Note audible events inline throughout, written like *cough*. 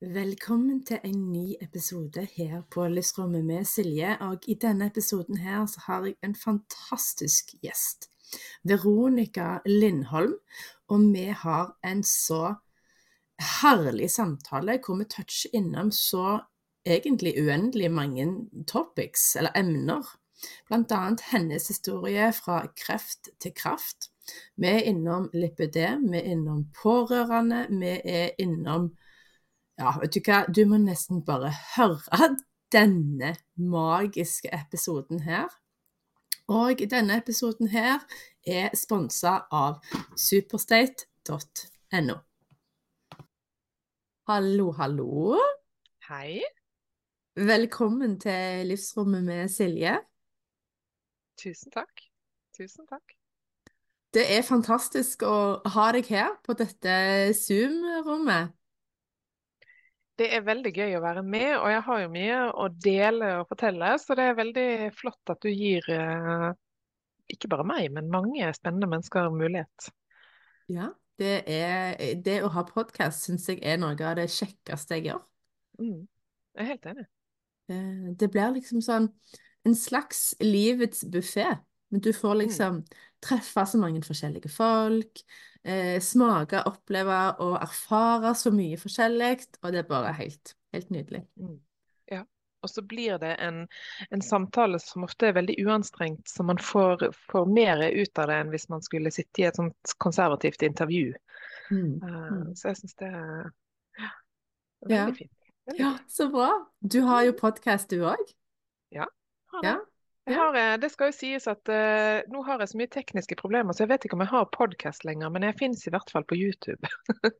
Velkommen til en ny episode her på Livsrommet med Silje. Og i denne episoden her så har jeg en fantastisk gjest. Veronica Lindholm. Og vi har en så herlig samtale hvor vi toucher innom så egentlig uendelig mange topics, eller emner. Blant annet hennes historie fra kreft til kraft. Vi er innom lipidem, vi er innom pårørende, vi er innom ja, vet du hva, du må nesten bare høre denne magiske episoden her. Og denne episoden her er sponsa av superstate.no. Hallo, hallo. Hei. Velkommen til Livsrommet med Silje. Tusen takk. Tusen takk. Det er fantastisk å ha deg her på dette Zoom-rommet. Det er veldig gøy å være med, og jeg har jo mye å dele og fortelle. Så det er veldig flott at du gir eh, ikke bare meg, men mange spennende mennesker mulighet. Ja, det, er, det å ha podkast syns jeg er noe av det kjekkeste jeg gjør. Mm, jeg er helt enig. Eh, det blir liksom sånn en slags livets buffé. Men du får liksom treffe så mange forskjellige folk, eh, smake, oppleve og erfare så mye forskjellig, og det er bare helt, helt nydelig. Mm. Ja. Og så blir det en, en, samtale som ofte er veldig uanstrengt, så man får, får, mer ut av det enn hvis man skulle sitte i et sånt konservativt intervju. Mm. Uh, så jeg syns det er ja, veldig ja. fint. Veldig ja, så bra. Du har jo podkast, du òg? Ja, har det. Ja. Har, eh, det skal jo sies at uh, nå har jeg så mye tekniske problemer, så jeg vet ikke om jeg har podkast lenger, men jeg fins i hvert fall på YouTube.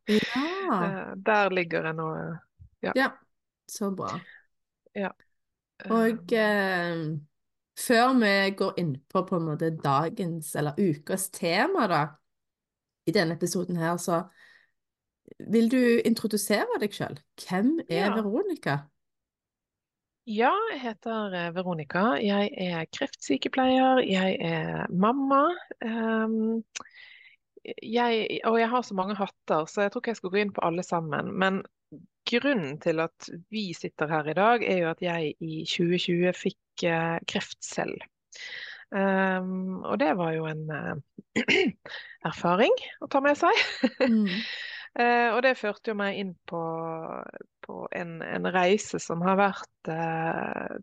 ja. uh, *laughs* der ligger jeg nå. Ja. ja. Så bra. Ja. Og uh, før vi går inn på på en måte dagens eller ukas tema, da, i denne episoden her, så vil du introdusere deg sjøl? Hvem er ja. Veronica? Ja, jeg heter eh, Veronica. Jeg er kreftsykepleier. Jeg er mamma. Um, jeg, og jeg har så mange hatter, så jeg tror ikke jeg skal gå inn på alle sammen. Men grunnen til at vi sitter her i dag, er jo at jeg i 2020 fikk uh, kreft selv. Um, og det var jo en uh, *clears throat* erfaring å ta med seg. mm. *laughs* Uh, og det førte jo meg inn på, på en, en, reise som har vært eh,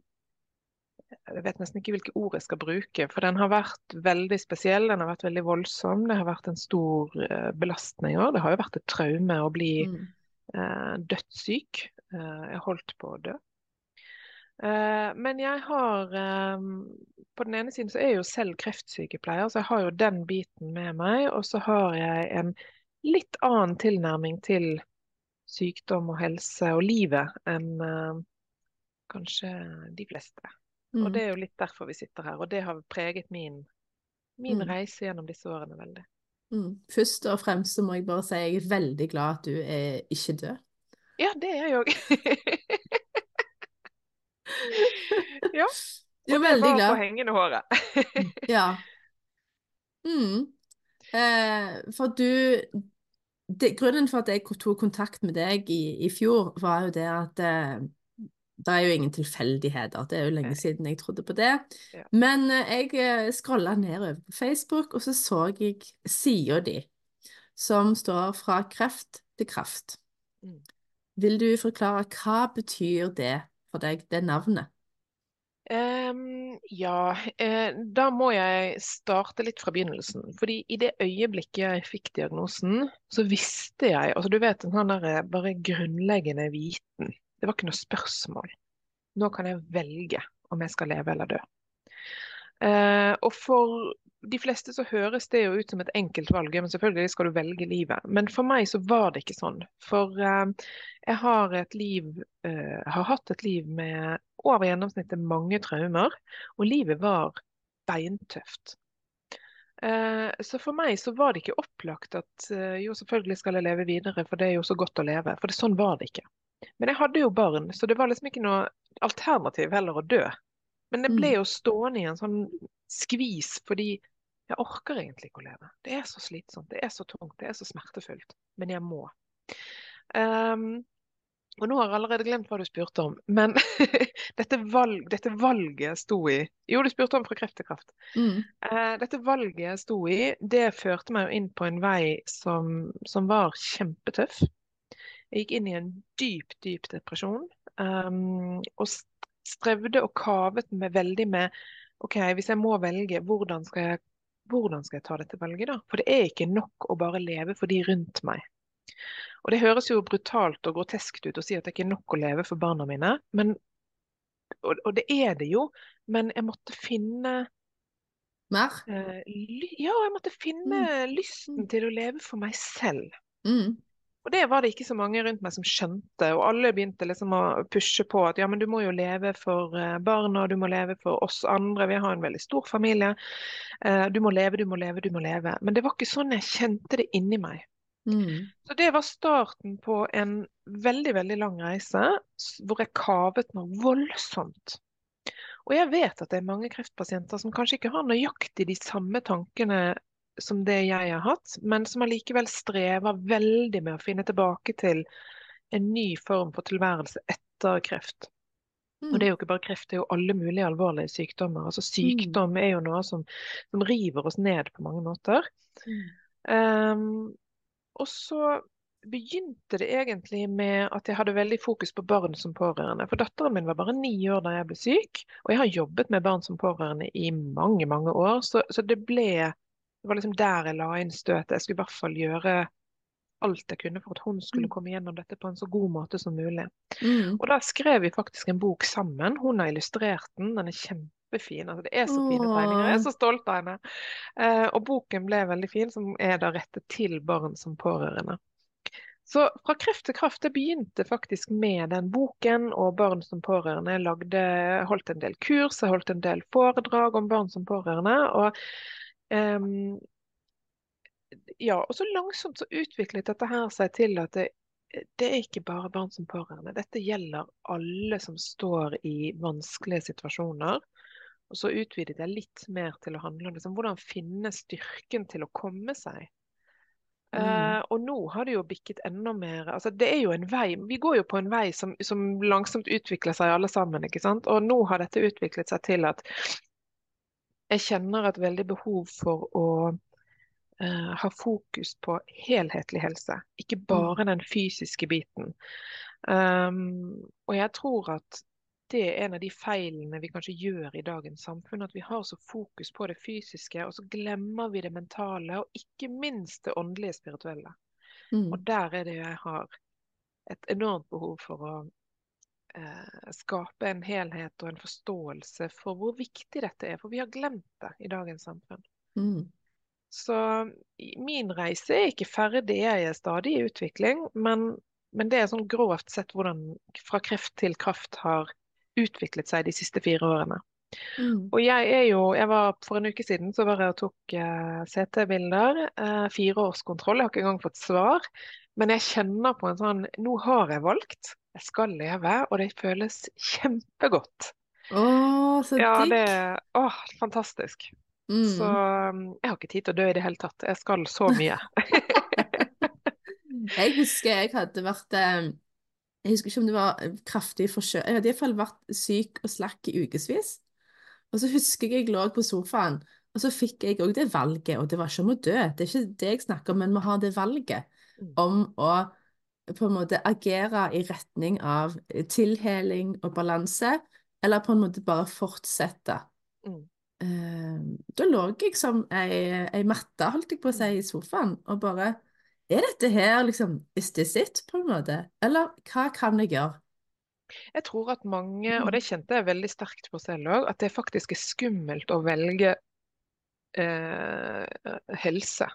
Jeg vet nesten ikke hvilke ord jeg skal bruke, for den har vært veldig spesiell. Den har vært veldig voldsom. Det har vært en stor eh, belastning òg. Det har jo vært et traume å bli mm. dødssyk. jeg holdt på å dø. Men jeg har På den ene siden så er jeg jo selv kreftsykepleier, så jeg har jo den biten med meg. Og så har jeg en litt annen tilnærming til sykdom og helse og livet enn uh, kanskje de fleste. Mm. Og det er jo litt derfor vi sitter her, og det har preget min, min mm. reise gjennom disse årene veldig. Mm. Først og fremst så må jeg bare si jeg er veldig glad at du er ikke død. Ja, det er jeg òg. *laughs* ja. og er veldig glad. På hengende håret. ja. Mm. Eh, for du det, grunnen for at jeg tok kontakt med deg i, i fjor, var jo det at eh, det er jo ingen tilfeldigheter. Det er jo lenge siden jeg trodde på det. Ja. Men eh, jeg eh, scrolla nedover på Facebook, og så så jeg sida di, som står 'Fra kreft til kraft'. Mm. Vil du forklare hva betyr det for deg, det navnet? Um, ja, eh, da må jeg starte litt fra begynnelsen. Fordi i det øyeblikket jeg fikk diagnosen, så visste jeg Altså du vet en sånn der eh, bare grunnleggende viten. Det var ikke noe spørsmål. Nå kan jeg velge om jeg skal leve eller dø. Uh, og for de fleste så høres det jo ut som et enkelt valg, men selvfølgelig skal du velge livet. Men for meg så var det ikke sånn. For uh, jeg har et liv, uh, har hatt et liv med over gjennomsnittet mange traumer, og livet var beintøft. Uh, så for meg så var det ikke opplagt at jo, selvfølgelig skal jeg leve videre, for det er jo så godt å leve. For det, sånn var det ikke. Men jeg hadde jo barn, så det var liksom ikke noe alternativ heller å dø. Men det ble mm. jo stående i en sånn skvis fordi jeg orker egentlig ikke å leve. Det er så slitsomt, det er så tungt, det er så smertefullt. Men jeg må. Um, og nå har jeg allerede glemt hva du spurte om. Men *laughs* dette, valg, dette, valget sto i Jo, du spurte om fra kreft til kraft. Mm. Uh, dette valget jeg sto i, det førte meg inn på en vei som, som var kjempetøff. Jeg gikk inn i en dyp, dyp depresjon. Um, og strevde og kavet meg veldig med OK, hvis jeg må velge, hvordan skal jeg hvordan skal jeg ta dette valget, da? For det er ikke nok å bare leve for de rundt meg. Og det høres jo brutalt og groteskt ut å si at det ikke er nok å leve for barna mine. Men, og, og det er det jo, men jeg måtte finne Mer? Uh, ja, jeg måtte finne mm. lysten til å leve for meg selv. Mm. Og det var det ikke så mange rundt meg som skjønte, og alle begynte liksom å pushe på at ja, men du må jo leve for eh, barna, du må leve for oss andre, vi har en veldig stor familie. Eh, du må leve, du må leve, du må leve. Men det var ikke sånn jeg kjente det inni meg. Mm. Så det var starten på en veldig, veldig lang reise hvor jeg kavet meg voldsomt. Og jeg vet at det er mange kreftpasienter som kanskje ikke har nøyaktig de samme tankene som det jeg har hatt, men som allikevel strever veldig med å finne tilbake til en ny form for tilværelse etter kreft. Og det er jo ikke bare kreft, det er jo alle mulige alvorlige sykdommer. Altså Sykdom er jo noe som, som river oss ned på mange måter. Mm. Um, og så begynte det egentlig med at jeg hadde veldig fokus på barn som pårørende. For datteren min var bare ni år da jeg ble syk, og jeg har jobbet med barn som pårørende i mange, mange år. Så, så det ble det var liksom der jeg la inn støtet. Jeg skulle i hvert fall gjøre alt jeg kunne for at hun skulle mm. komme gjennom dette på en så god måte som mulig. Mm. Og da skrev vi faktisk en bok sammen. Hun har illustrert den. Den er kjempefin. Altså, det er så fine tegninger. Jeg er så stolt av henne. Eh, og boken ble veldig fin, som er da rettet til barn som pårørende. Så fra kreft til kraft det begynte faktisk med den boken og barn som pårørende. Jeg lagde, holdt en del kurs, jeg holdt en del foredrag om barn som pårørende. og Um, ja, og så langsomt så utviklet dette her seg til at det, det er ikke bare barn som pårørende. Dette gjelder alle som står i vanskelige situasjoner. Og så utvidet jeg litt mer til å handle om liksom, hvordan finne styrken til å komme seg. Mm. Uh, og nå har det jo bikket enda mer altså Det er jo en vei Vi går jo på en vei som, som langsomt utvikler seg alle sammen. ikke sant? Og nå har dette utviklet seg til at jeg kjenner et veldig behov for å eh, ha fokus på helhetlig helse, ikke mm. bare den fysiske biten. Um, og jeg tror at det er en av de feilene vi kanskje gjør i dagens samfunn. At vi har så fokus på det fysiske, og så glemmer vi det mentale, og ikke minst det åndelige spirituelle. Mm. Og der er det jeg har et enormt behov for å skape en helhet og en forståelse for hvor viktig dette er. For vi har glemt det i dagens samfunn. Mm. Så min reise er ikke ferdig, jeg er stadig i utvikling. Men, men det er sånn grovt sett hvordan fra kreft til kraft har utviklet seg de siste fire årene. Mm. Og jeg er jo jeg var, For en uke siden så var jeg og tok eh, CT-bilder. Eh, fireårskontroll. Jeg har ikke engang fått svar. Men jeg kjenner på en sånn Nå har jeg valgt jeg skal leve, og det føles kjempegodt. Å, så ja, det er å, fantastisk. Mm. Så um, jeg har ikke tid til å dø i det hele tatt. Jeg skal så mye. *laughs* jeg husker jeg hadde vært eh, Jeg husker ikke om det var kraftig forkjølt Jeg hadde iallfall vært syk og slakk i ukevis. Og så husker jeg jeg lå på sofaen, og så fikk jeg òg det valget, og det var ikke om å dø, det er ikke det jeg snakker om, men vi har det valget mm. om å på en måte agere i retning av tilheling og balanse, eller på en måte bare fortsette. Mm. Uh, da lå jeg som ei, ei matte, holdt jeg på å si, i sofaen, og bare Er dette her liksom Is this it, på en måte? Eller hva kan jeg gjøre? Jeg tror at mange, og det kjente jeg veldig sterkt på selv òg, at det faktisk er skummelt å velge eh, helse.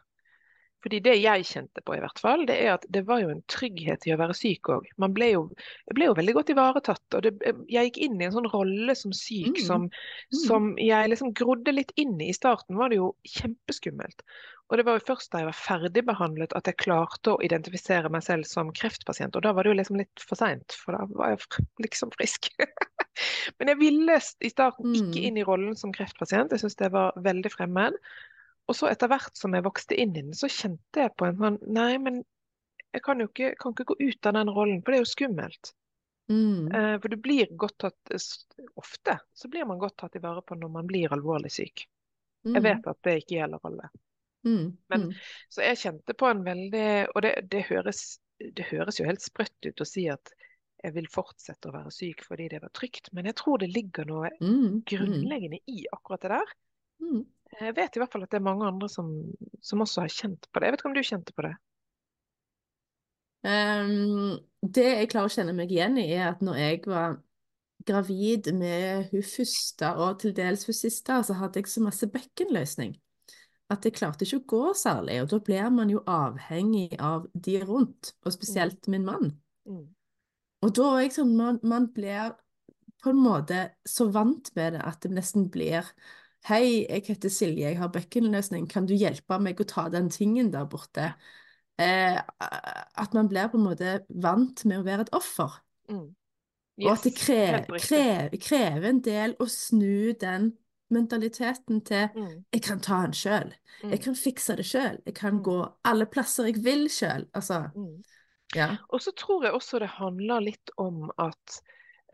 Fordi det jeg kjente på, i hvert fall, det er at det var jo en trygghet i å være syk òg. Jeg ble jo veldig godt ivaretatt. Og det, jeg gikk inn i en sånn rolle som syk Mm. som, Mm. som jeg liksom grodde litt inn i. I starten var det jo kjempeskummelt. Og det var jo først da jeg var ferdigbehandlet at jeg klarte å identifisere meg selv som kreftpasient. Og da var det jo liksom litt for seint, for da var jeg liksom frisk. *laughs* Men jeg ville i starten ikke Mm. inn i rollen som kreftpasient. Jeg syns det var veldig fremmed. Og så etter hvert som jeg vokste inn i den, så kjente jeg på en sånn Nei, men jeg kan jo ikke, kan ikke gå ut av den rollen, for det er jo skummelt. Mm. Eh, for du blir godt tatt Ofte så blir man godt tatt i vare på når man blir alvorlig syk. Jeg vet at det ikke gjelder alle. Mm. Men- Mm. Så jeg kjente på en veldig Og det, det, høres, det høres jo helt sprøtt ut å si at jeg vil fortsette å være syk fordi det var trygt, men jeg tror det ligger noe Mm. Mm. grunnleggende i akkurat det der. Mm. Jeg vet i hvert fall at det er mange andre som, som også har kjent på det. Jeg vet ikke om du kjente på det? Um, det jeg klarer å kjenne meg igjen i, er at når jeg var gravid med hun første, og til dels hun siste, så hadde jeg så masse bekkenløsning at jeg klarte ikke å gå særlig. Og da blir man jo avhengig av de rundt, og spesielt min mann. Mm. Og da er jeg sånn, man, man blir på en måte så vant med det at det nesten blir Hei, jeg heter Silje, jeg har bekkenløsning, kan du hjelpe meg å ta den tingen der borte? Eh, at man blir på en måte vant med å være et offer. Mm. Og at det krever, krever, krever en del å snu den mentaliteten til Mm. jeg kan ta den sjøl, Mm. jeg kan fikse det sjøl, jeg kan Mm. gå alle plasser jeg vil sjøl. Altså, Mm. ja. Og så tror jeg også det handler litt om at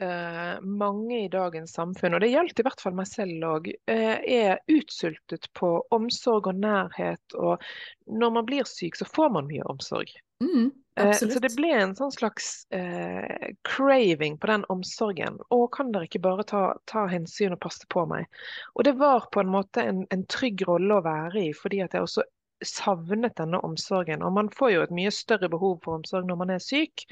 eh, mange i dagens samfunn, og det gjaldt i hvert fall meg selv òg, eh, er utsultet på omsorg og nærhet. Og når man blir syk, så får man mye omsorg. Mm, Eh. Så det ble en sånn slags eh, craving på den omsorgen. Å, kan dere ikke bare ta, ta hensyn og passe på meg? Og det var på en måte en, en trygg rolle å være i, fordi at jeg også savnet denne omsorgen. Og man får jo et mye større behov for omsorg når man er syk.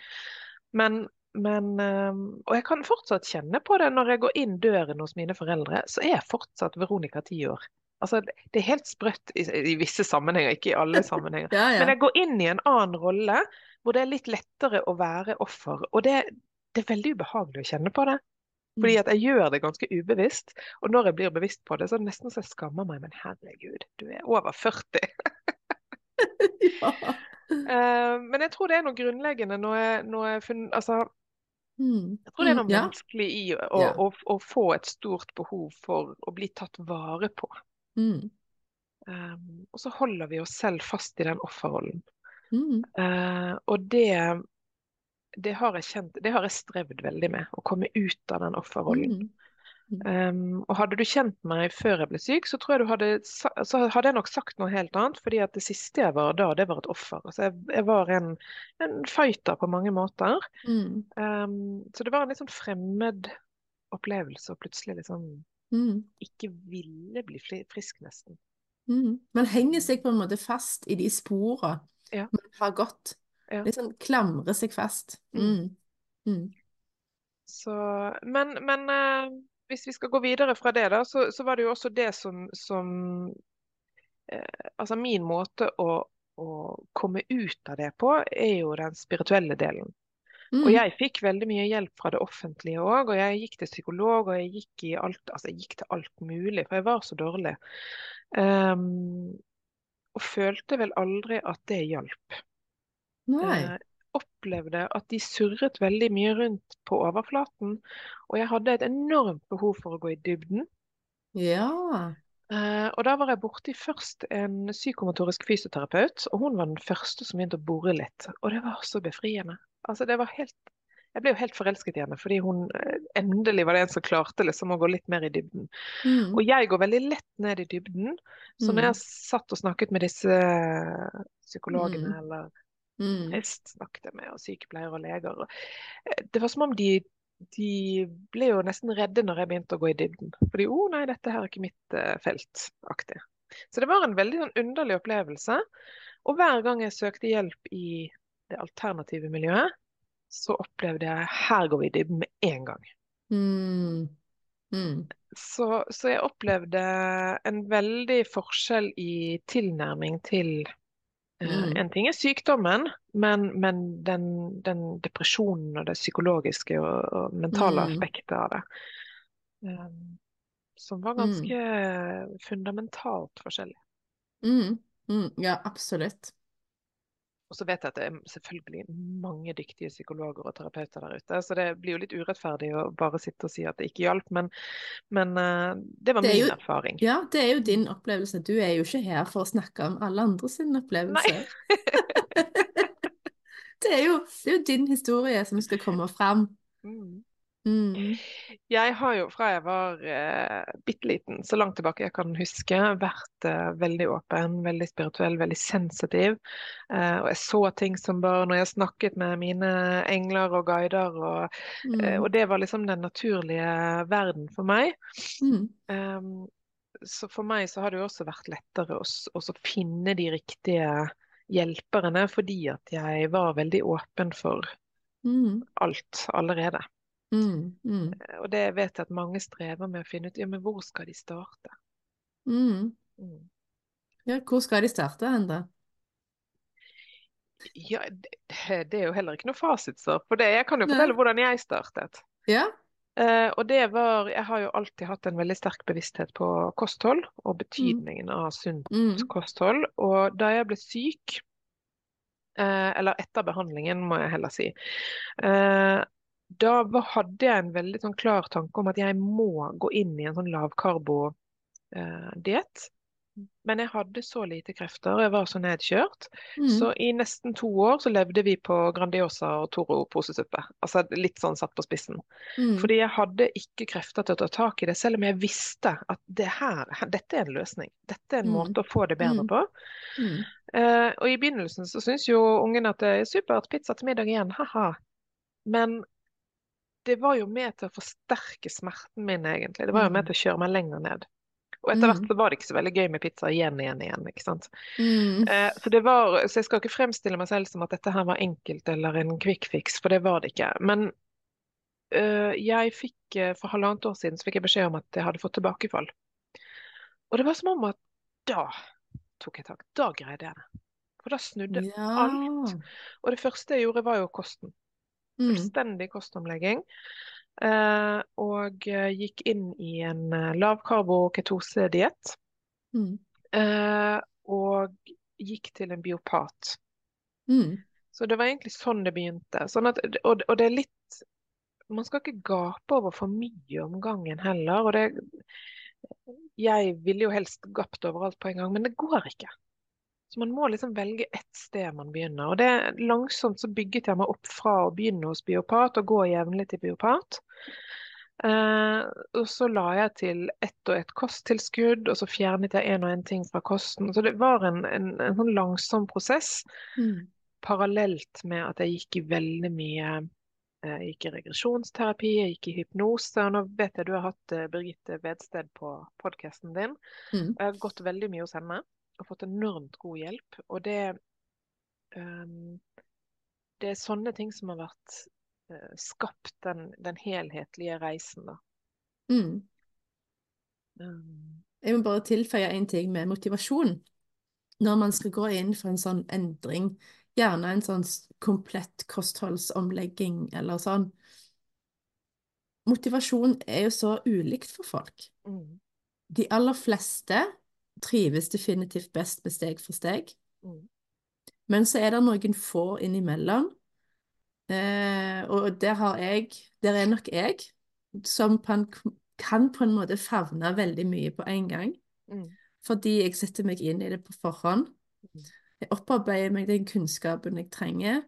Men, men eh, Og jeg kan fortsatt kjenne på det når jeg går inn døren hos mine foreldre, så er jeg fortsatt Veronica ti år. Altså, det er helt sprøtt i, i visse sammenhenger, ikke i alle *laughs* sammenhenger. Ja, ja. Men jeg går inn i en annen rolle hvor det er litt lettere å være offer. Og det, det er veldig ubehagelig å kjenne på det. Fordi at jeg gjør det ganske ubevisst. Og når jeg blir bevisst på det, så er det nesten så jeg skammer meg. Men herregud, du er over 40. *laughs* ja. uh, men jeg tror det er noe grunnleggende når jeg, når jeg funn, altså, Mm. Jeg tror det er noe Mm, ja. vanskelig i å, Ja. å, å få et stort behov for å bli tatt vare på. Mm. Um, og så holder vi oss selv fast i den offerrollen. Mm. Uh, og det, det har jeg kjent, det har jeg strevd veldig med, å komme ut av den offerrollen. Mm. Um, og hadde du kjent meg før jeg ble syk, så tror jeg du hadde, så hadde jeg nok sagt noe helt annet. fordi at det siste jeg var da, det var et offer. Altså jeg, jeg var en, en fighter på mange måter. Mm. Um, så det var en litt sånn fremmed opplevelse å plutselig liksom Mm. ikke ville bli frisk, nesten. Mm. Man henger seg på en måte fast i de sporene Ja. man har gått. Ja. Litt sånn klamrer seg fast. Mm. Mm. Så, men men eh, hvis vi skal gå videre fra det, da, så, så var det jo også det som, som eh, Altså min måte å, å komme ut av det på, er jo den spirituelle delen. Mm. Og jeg fikk veldig mye hjelp fra det offentlige òg, og jeg gikk til psykolog, og jeg gikk i alt, altså jeg gikk til alt mulig, for jeg var så dårlig. Um, og følte vel aldri at det hjalp. Nei. Eh, opplevde at de surret veldig mye rundt på overflaten, og jeg hadde et enormt behov for å gå i dybden. Ja. Eh, og da var jeg borti først en psykomotorisk fysioterapeut, og hun var den første som begynte å bore litt. Og det var så befriende. Altså, det var helt Jeg ble jo helt forelsket i henne, fordi hun eh, endelig var det en som klarte liksom å gå litt mer i dybden. Mm. Og jeg går veldig lett ned i dybden, så når Mm. jeg satt og snakket med disse psykologene Mm. eller Mm. prest snakket jeg med, og sykepleiere og leger. eh, Det var som om de, de ble jo nesten redde når jeg begynte å gå i dybden. Fordi 'å nei, dette her er ikke mitt eh, felt', aktig. Så det var en veldig sånn underlig opplevelse. Og hver gang jeg søkte hjelp i det alternative miljøet, så opplevde jeg 'her går vi i dybden med en gang'. Mm. Mm. Så, så jeg opplevde en veldig forskjell i tilnærming til Mm. En ting er sykdommen, men, men den, den depresjonen og det psykologiske og, og mentale Mm. aspektet av det. Um, som var Mm. ganske fundamentalt forskjellig. Mm. Mm. Ja, absolutt. Og så vet jeg at det er selvfølgelig mange dyktige psykologer og terapeuter der ute, så det blir jo litt urettferdig å bare sitte og si at det ikke hjalp, men, men eh, det var Det min jo- erfaring. Ja, det er jo din opplevelse. Du er jo ikke her for å snakke om alle andre sin opplevelse. *laughs* *laughs* Det er jo, det er jo din historie som skal komme fram. Mm. Mm. Jeg har jo fra jeg var eh, bitte liten, så langt tilbake jeg kan huske, vært eh, veldig åpen, veldig spirituell, veldig sensitiv. Eh, og jeg så ting som barn, og jeg snakket med mine engler og guider, og, eh, Mm. og det var liksom den naturlige verden for meg. Mm. Um, så for meg så har det jo også vært lettere å, å finne de riktige hjelperne, fordi at jeg var veldig åpen for Mm. alt allerede. Mm. Mm. Og det vet jeg at mange strever med å finne ut, ja, men hvor skal de starte? Mm. Mm. Ja, hvor skal de starte hen, da? Ja, det, det er jo heller ikke noe fasitsvar på det. Jeg kan jo Nei. fortelle hvordan jeg startet. Ja. Uh, og det var Jeg har jo alltid hatt en veldig sterk bevissthet på kosthold og betydningen av sunt Mm. kosthold. Og da jeg ble syk, eh, eller etter behandlingen, må jeg heller si, eh, da hadde jeg en veldig sånn klar tanke om at jeg må gå inn i en sånn lavkarbo-diett. Men jeg hadde så lite krefter, jeg var så nedkjørt. Mm. Så i nesten to år så levde vi på Grandiosa og Toro posesuppe. Altså litt sånn satt på spissen. Mm. Fordi jeg hadde ikke krefter til å ta tak i det, selv om jeg visste at det her, dette er en løsning. Dette er en Mm. måte å få det bedre Mm. på. Mm. Eh, og i begynnelsen så syns jo ungen at det er supert, pizza til middag igjen, ha-ha. Men det var jo med til å forsterke smerten min, egentlig. Det var jo med Mm. til å kjøre meg lenger ned. Og etter Mm. hvert så var det ikke så veldig gøy med pizza igjen, igjen, igjen. ikke sant? Mm. Eh, så det var, så jeg skal ikke fremstille meg selv som at dette her var enkelt eller en quick fix, for det var det ikke. Men eh, jeg fikk, eh, for halvannet år siden så fikk jeg beskjed om at jeg hadde fått tilbakefall. Og det var som om at da tok jeg tak. Da greide jeg det. For da snudde Ja. alt. Og det første jeg gjorde, var jo kosten. Mm. Fullstendig kostomlegging. Uh, og eh, gikk inn i en eh, lavkarbo-ketosediett. Mm. Uh, og gikk til en biopat. Mm. Så det var egentlig sånn det begynte. Sånn at, og, og det er litt Man skal ikke gape over for mye om gangen heller. Og det Jeg ville jo helst gapt overalt på en gang, men det går ikke. Så man må liksom velge ett sted man begynner. Og det langsomt så bygget jeg meg opp fra å begynne hos biopat og gå jevnlig til biopat. Eh, og så la jeg til ett og ett kosttilskudd, og så fjernet jeg en og en ting fra kosten. Så det var en, en, en sånn langsom prosess Mm. parallelt med at jeg gikk i veldig mye eh, Jeg gikk i regresjonsterapi, jeg gikk i hypnose. Og nå vet jeg du har hatt eh, Birgitte Vedsted på podkasten din. Mm. Jeg har gått veldig mye hos henne og fått enormt god hjelp. Og det um, Det er sånne ting som har vært uh, skapt den, den helhetlige reisen, da. Mm. Um, Jeg må bare tilføye en ting med motivasjon. Når man skal gå inn for en sånn endring, gjerne en sånn komplett kostholdsomlegging eller sånn, motivasjon er jo så ulikt for folk. mm, De aller fleste trives definitivt best med steg for steg, mm, men så er det noen få innimellom, eh, og der har jeg, der er nok jeg, som kan, kan på en måte favne veldig mye på en gang. mm, fordi jeg setter meg inn i det på forhånd. Mm. Jeg opparbeider meg den kunnskapen jeg trenger,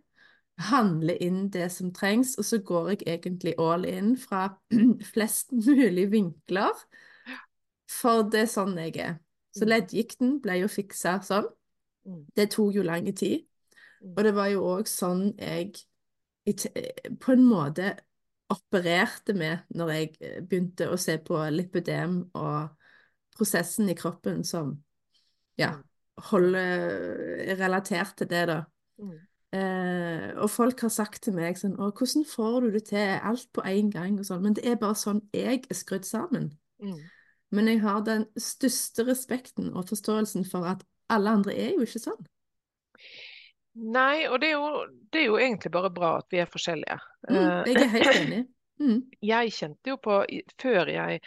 handler inn det som trengs, og så går jeg egentlig all in fra *clears throat* flest mulig vinkler, for det er sånn jeg er. Så leddgikten ble jo fiksa sånn. mm, Det tok jo lang tid. Mm. Og det var jo òg sånn jeg på en måte opererte med når jeg eh, begynte å se på lipødem og prosessen i kroppen som ja, Mm. holder relatert til det, da. mm, Eh, og folk har sagt til meg sånn Å, hvordan får du det til? Alt på en gang og sånn. Men det er bare sånn jeg er skrudd sammen. Mm. Men jeg har den største respekten og forståelsen for at alle andre er jo ikke sånn. Nei, og det er, jo, det er jo egentlig bare bra at vi er forskjellige. Mm, Eh, jeg er helt enig. Mm, jeg kjente jo på, før jeg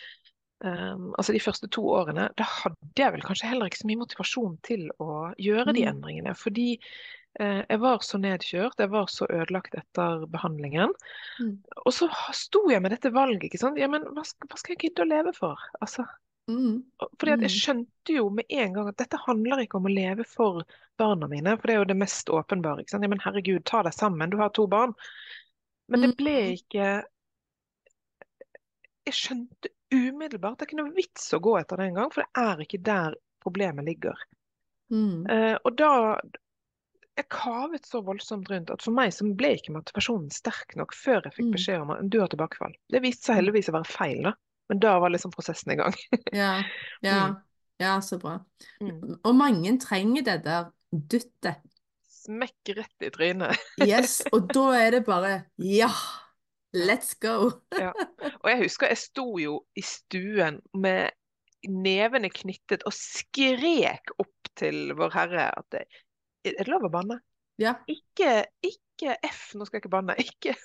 Um, Altså de første to årene, da hadde jeg vel kanskje heller ikke så mye motivasjon til å gjøre de Mm. endringene. Fordi eh, jeg var så nedkjørt, jeg var så ødelagt etter behandlingen. Mm. Og så sto jeg med dette valget, ikke sant. Ja, men hva hva skal jeg gidde å leve for? Altså, mm, fordi at jeg Mm. skjønte jo med en gang at dette handler ikke om å leve for barna mine, for det er jo det mest åpenbare. ikke sant? Ja, men herregud, ta deg sammen, du har to barn. Men det ble Mm. ikke Jeg skjønte umiddelbart det er ikke noe vits å gå etter det engang, for det er ikke der problemet ligger. mm, Uh, og da Jeg kavet så voldsomt rundt at for meg så ble ikke motivasjonen sterk nok før jeg fikk Mm. beskjed om at du har tilbakefall. Det viste seg heldigvis å være feil, da. Men da var liksom prosessen i gang. Ja, ja, Mm. ja, så bra. Mm. Og mange trenger det der dyttet. Smekk rett i trynet. Yes, og da er det bare ja, let's go. Og jeg husker jeg sto jo i stuen med nevene knyttet og skrek opp til Vår Herre at er det lov å banne? Ja. Ikke, ikke F, nå skal jeg ikke banne. *laughs* Ikke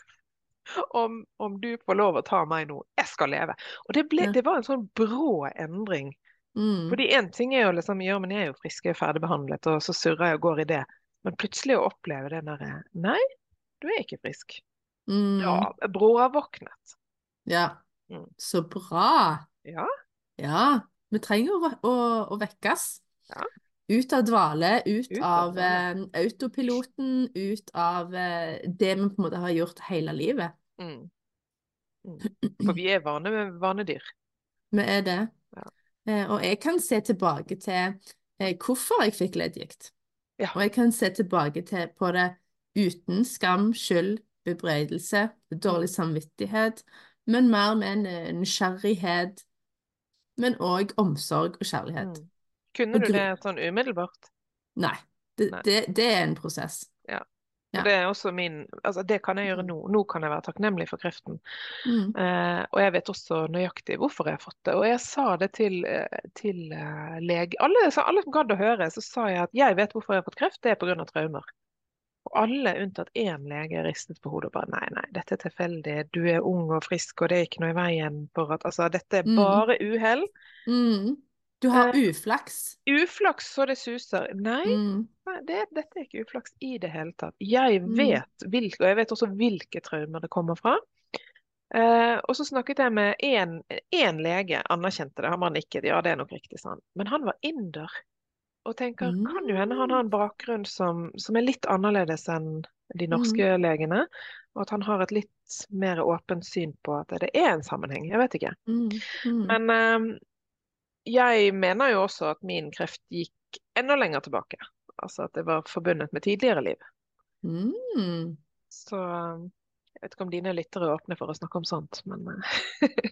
om, om du får lov å ta meg nå. Jeg skal leve. Og det, ble, Ja. det var en sånn brå endring. Mm, Fordi én ting er jo liksom ja, men jeg er jo frisk, jeg er ferdigbehandlet, og så surrer jeg og går i det. Men plutselig å oppleve det derre Nei, du er ikke frisk. mm, Ja, bror har våknet. ja. Mm. Så bra. Ja. Ja, vi trenger å, å, å vekkes. Ja. Ut av dvale, ut, Ut av av eh, autopiloten, ut av eh, det vi på en måte har gjort hele livet. Mm. Mm. For vi er vane, med vanedyr. *clears throat* Vi er det. Ja. Eh, og jeg kan se tilbake til hvorfor jeg fikk leddgikt. Ja. Og jeg kan se tilbake til, på det uten skam, skyld, bebreidelse, dårlig Mm. samvittighet, men mer med en nysgjerrighet, men òg omsorg og kjærlighet. Mm. Kunne du det sånn umiddelbart? Nei, det, Nei. Det, det er en prosess. Ja. Ja. Det er også min Altså, det kan jeg gjøre nå. Nå kan jeg være takknemlig for kreften. Mm. Eh, og jeg vet også nøyaktig hvorfor jeg har fått det. Og jeg sa det til, eh, til uh, lege alle, alle som gadd å høre, så sa jeg at jeg vet hvorfor jeg har fått kreft, det er pga. traumer. Og alle unntatt én lege ristet på hodet og bare nei, nei, dette er tilfeldig, du er ung og frisk, og det er ikke noe i veien for at Altså, dette er Mm. bare uhell. Mm. Du har uflaks? uflaks. Uflaks så det suser. Nei, Mm. Det, dette er ikke uflaks i det hele tatt. Jeg Mm. vet hvilke, og jeg vet også hvilke traumer det kommer fra. Uh, og så snakket jeg med én lege, anerkjente det, han var nikket, ja det er nok riktig, sa han. Men han var inder. Og tenker, kan jo hende han har en bakgrunn som, som er litt annerledes enn de norske legene. Og at han har et litt mer åpent syn på at det er en sammenheng. Jeg vet ikke. Mm. Mm. Men eh, jeg mener jo også at min kreft gikk enda lenger tilbake. Altså at det var forbundet med tidligere liv. Mm. Så jeg vet ikke om dine lyttere er åpne for å snakke om sånt, men eh,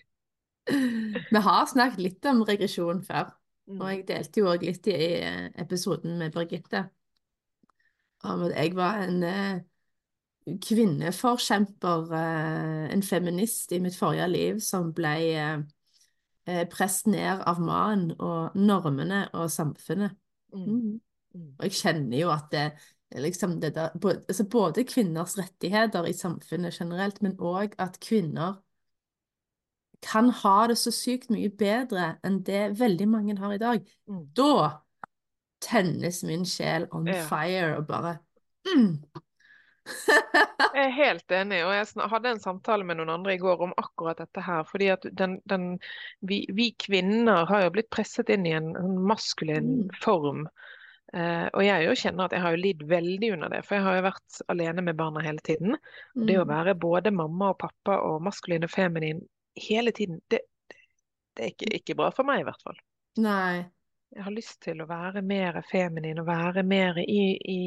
*laughs* Vi har snakket litt om regresjon før, mm, og jeg delte jo òg litt i eh, episoden med Birgitte om at jeg var en eh, kvinneforkjemper, en feminist i mitt forrige liv som ble eh, presset ned av mannen og normene og samfunnet. mm, Mm. mm, Og jeg kjenner jo at det, liksom det der, både, altså både kvinners rettigheter i samfunnet generelt, men òg at kvinner kan ha det så sykt mye bedre enn det veldig mange har i dag. mm. Da tennes min sjel on fire og bare mm. *laughs* Jeg er helt enig, og jeg hadde en samtale med noen andre i går om akkurat dette her. fordi at den, den, vi, vi kvinner har jo blitt presset inn i en, en maskulin Mm. form. Uh, og jeg jo kjenner at jeg har jo lidd veldig under det, for jeg har jo vært alene med barna hele tiden. Og det å Mm. være både mamma og pappa og maskulin og feminin hele tiden, det, det er ikke, ikke bra for meg i hvert fall. Nei. Jeg har lyst til å være mer feminin og være mer i, i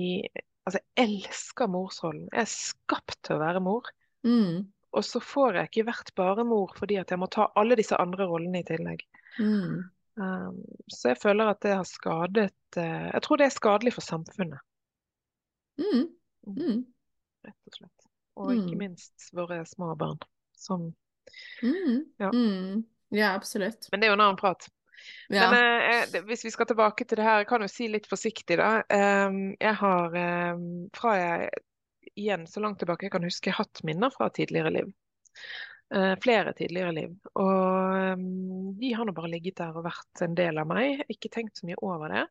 Altså, jeg elsker morsrollen. Jeg er skapt til å være mor. Mm. Og så får jeg ikke vært bare mor fordi at jeg må ta alle disse andre rollene i tillegg. Mm. Um, så jeg føler at det har skadet uh, Jeg tror det er skadelig for samfunnet. Mm. Mm. Rett og slett. Og ikke Mm. minst våre små barn. Som Mm. Ja. Mm. Ja, absolutt. Men det er jo en annen prat. Ja. Men eh, hvis vi skal tilbake til det her, jeg kan jo si litt forsiktig, da. Ehm, jeg har ehm, fra jeg igjen så langt tilbake jeg kan huske, hatt minner fra tidligere liv. Eh, flere tidligere liv. Og ehm, de har nå bare ligget der og vært en del av meg. Ikke tenkt så mye over det.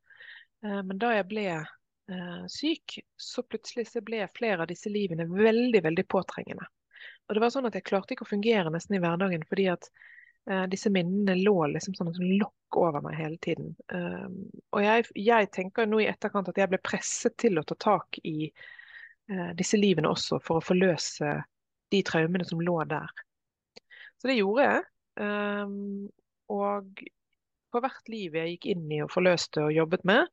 Eh, men da jeg ble eh, syk, så plutselig så ble flere av disse livene veldig, veldig påtrengende. Og det var sånn at jeg klarte ikke å fungere nesten i hverdagen fordi at eh, disse minnene lå liksom sånn som lokk over meg hele tiden. Um, og jeg, jeg tenker nå i etterkant at jeg ble presset til å ta tak i eh, disse livene også for å forløse de traumene som lå der. Så det gjorde jeg. Um, og for hvert liv jeg gikk inn i og forløste og jobbet med,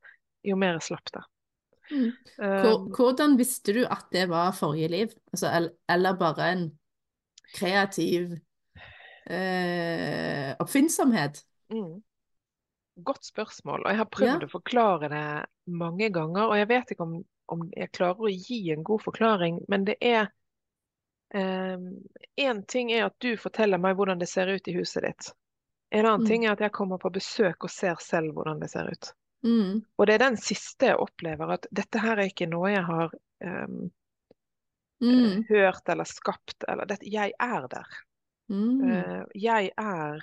jo mer jeg slapp det. Mm. Um, hvordan visste du at det var forrige liv? Altså, eller bare en kreativ eh, oppfinnsomhet? Mm. Godt spørsmål, og jeg har prøvd Ja. å forklare det mange ganger. Og jeg vet ikke om, om jeg klarer å gi en god forklaring, men det er Én ting er at du forteller meg hvordan det ser ut i huset ditt. En annen Mm. ting er at jeg kommer på besøk og ser selv hvordan det ser ut. Mm. Og det er den siste jeg opplever, at dette her er ikke noe jeg har um, Mm. hørt eller skapt, eller dette, Jeg er der. Mm. Eh, jeg er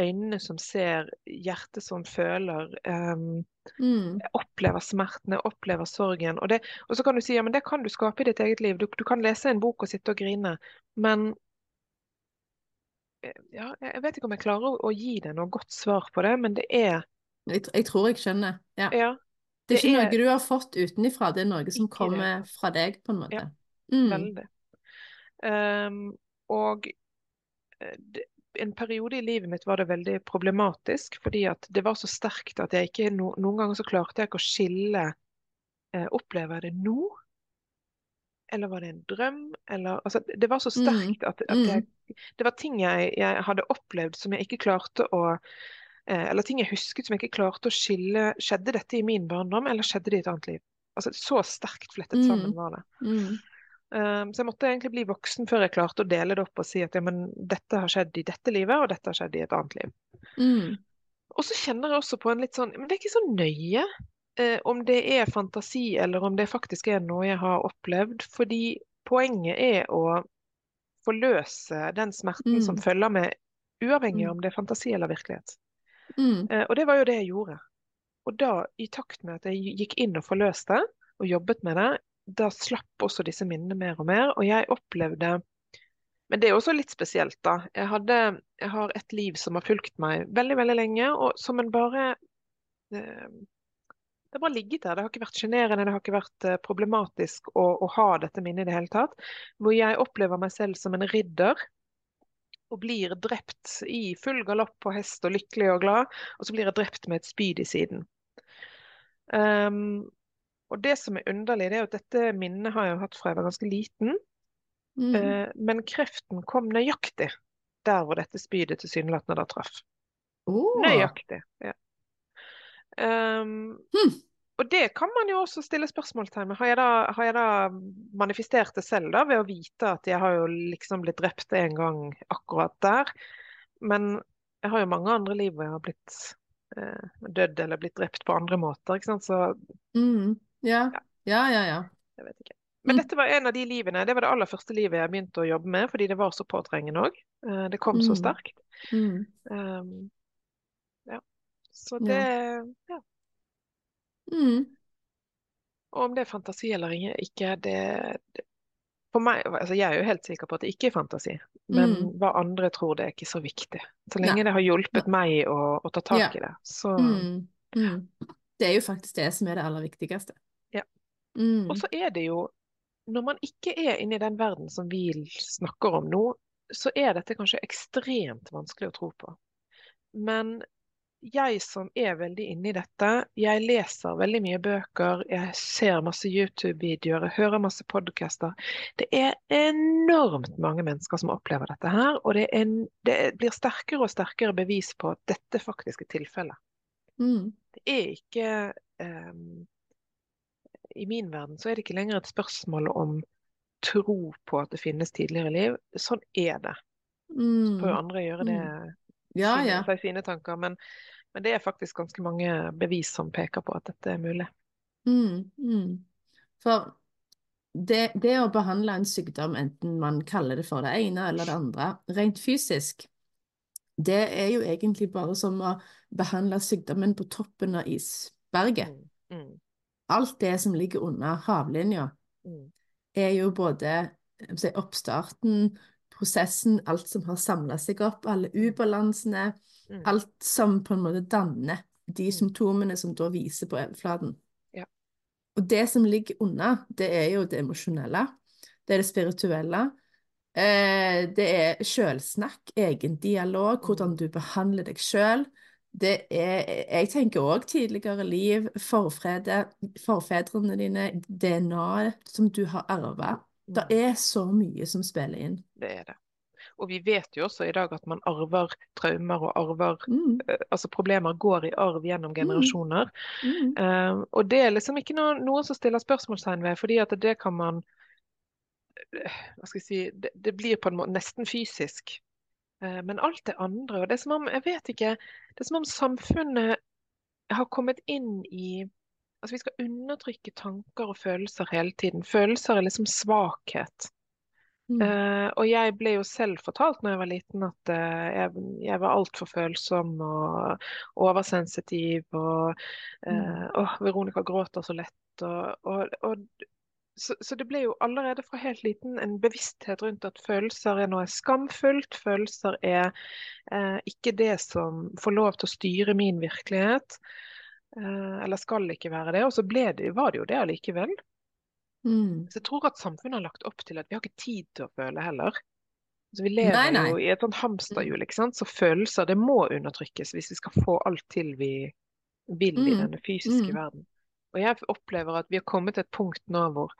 øynene som ser, hjertet som føler. Um, Mm. opplever smertene, jeg opplever sorgen. Og, det, og så kan du si ja, men det kan du skape i ditt eget liv. Du, du kan lese en bok og sitte og grine. Men eh, ja, jeg vet ikke om jeg klarer å, å gi deg noe godt svar på det, men det er Jeg, jeg tror jeg skjønner. Ja. ja, Det er ikke er- noe du har fått utenifra, det er noe som kommer fra deg, på en måte. Ja, Mm. veldig. Um, og en periode i livet mitt var det veldig problematisk, fordi at det var så sterkt at jeg ikke no, Noen ganger så klarte jeg ikke å skille eh, Opplever jeg det nå? Eller var det en drøm? Eller, altså, det var så Mm. sterkt at, at jeg, det var ting jeg, jeg hadde opplevd som jeg ikke klarte å eh, Eller ting jeg husket som jeg ikke klarte å skille. Skjedde dette i min barndom, eller skjedde det i et annet liv? Altså, så sterkt flettet Mm. sammen var det. Mm. Um, så jeg måtte egentlig bli voksen før jeg klarte å dele det opp og si at ja, men dette har skjedd i dette livet, og dette har skjedd i et annet liv. Mm. Og så kjenner jeg også på en litt sånn Men det er ikke så nøye eh, om det er fantasi, eller om det faktisk er noe jeg har opplevd. Fordi poenget er å forløse den smerten som Mm. følger med, uavhengig Mm. av om det er fantasi eller virkelighet. Mm. Eh, og det var jo det jeg gjorde. Og da, i takt med at jeg gikk inn og forløste, og jobbet med det, da slapp også disse minnene mer og mer. Og jeg opplevde Men det er også litt spesielt, da. Jeg, hadde, jeg har et liv som har fulgt meg veldig, veldig lenge, og som en bare eh, Det har bare ligget der. Det har ikke vært sjenerende, det har ikke vært eh, problematisk å, å ha dette minnet i det hele tatt. Hvor jeg opplever meg selv som en ridder og blir drept i full galopp på hest og lykkelig og glad, og så blir jeg drept med et spyd i siden. Um, og det som er underlig, det er at dette minnet har jeg jo hatt fra jeg var ganske liten, Mm. eh, men kreften kom nøyaktig der hvor dette spydet tilsynelatende da traff. Oh. Nøyaktig. Ja. Um, hmm. Og det kan man jo også stille spørsmålstegn ved. Har jeg, da, har jeg da manifestert det selv da, ved å vite at jeg har jo liksom blitt drept en gang akkurat der? Men jeg har jo mange andre liv hvor jeg har blitt eh, dødd eller blitt drept på andre måter. ikke sant? Så Mm. Ja. Ja. Ja, ja, jeg vet ikke. Men Mm. dette var en av de livene. Det var det aller første livet jeg begynte å jobbe med, fordi det var så påtrengende òg. Det kom så Mm. sterkt. Mm. Um, ja. Så det ja. Mm. Og om det er fantasi eller ikke, det, det For meg, altså Jeg er jo helt sikker på at det ikke er fantasi, men Mm. hva andre tror, det er ikke så viktig. Så Nei. lenge det har hjulpet meg å, å ta tak Ja. i det, så Mm. Mm. Det er jo faktisk det som er det aller viktigste. Mm. Og så er det jo Når man ikke er inne i den verden som vi snakker om nå, så er dette kanskje ekstremt vanskelig å tro på. Men jeg som er veldig inne i dette, jeg leser veldig mye bøker, jeg ser masse YouTube-videoer, jeg hører masse podcaster. Det er enormt mange mennesker som opplever dette her, og det, en, det blir sterkere og sterkere bevis på at dette faktisk er tilfellet. Mm. Det er ikke ehm, i min verden så er det ikke lenger et spørsmål om tro på at det finnes tidligere liv. Sånn er det. Så får jo Mm. andre gjøre det, Mm. Ja, ja. seg sine tanker. Men, men det er faktisk ganske mange bevis som peker på at dette er mulig. Mm. Mm. For det, det å behandle en sykdom, enten man kaller det for det ene eller det andre, rent fysisk, det er jo egentlig bare som å behandle sykdommen på toppen av isberget. Mm. Alt det som ligger under havlinja, Mm. er jo både si, oppstarten, prosessen, alt som har samla seg opp, alle ubalansene, Mm. alt som på en måte danner de Mm. symptomene som da viser på overflaten. Ja. Og det som ligger under, det er jo det emosjonelle, det er det spirituelle, eh, det er sjølsnakk, egendialog, hvordan Mm. du behandler deg sjøl. Det er, jeg tenker òg tidligere liv, forfrede, forfedrene dine, DNA-et som du har arva. Det Mm. er så mye som spiller inn. Det er det. Og vi vet jo også i dag at man arver traumer og arver Mm, eh, Altså problemer går i arv gjennom generasjoner. mm, Eh, og det er liksom ikke noe, noen som stiller spørsmålstegn ved, fordi at det kan man eh, Hva skal jeg si Det, det blir på en måte nesten fysisk. Eh, men alt det andre og Det er som om Jeg vet ikke. Det er som om samfunnet har kommet inn i Altså vi skal undertrykke tanker og følelser hele tiden. Følelser er liksom svakhet. mm, Uh, og jeg ble jo selv fortalt når jeg var liten at uh, jeg, jeg var altfor følsom og oversensitiv. Og uh, mm. oh, Veronica gråter så lett. Og, og, og, så, så det ble jo allerede fra helt liten en bevissthet rundt at følelser er noe skamfullt. Følelser er eh, ikke det som får lov til å styre min virkelighet. Eh, eller skal ikke være det. Og så det, var det jo det allikevel. mm. Så jeg tror at samfunnet har lagt opp til at vi har ikke tid til å føle heller. Så vi lever Nei, nei. jo i et sånt hamsterhjul, ikke sant. Så følelser, det må undertrykkes hvis vi skal få alt til vi vil i Mm, denne fysiske mm. verden. Og jeg opplever at vi har kommet til et punkt nå hvor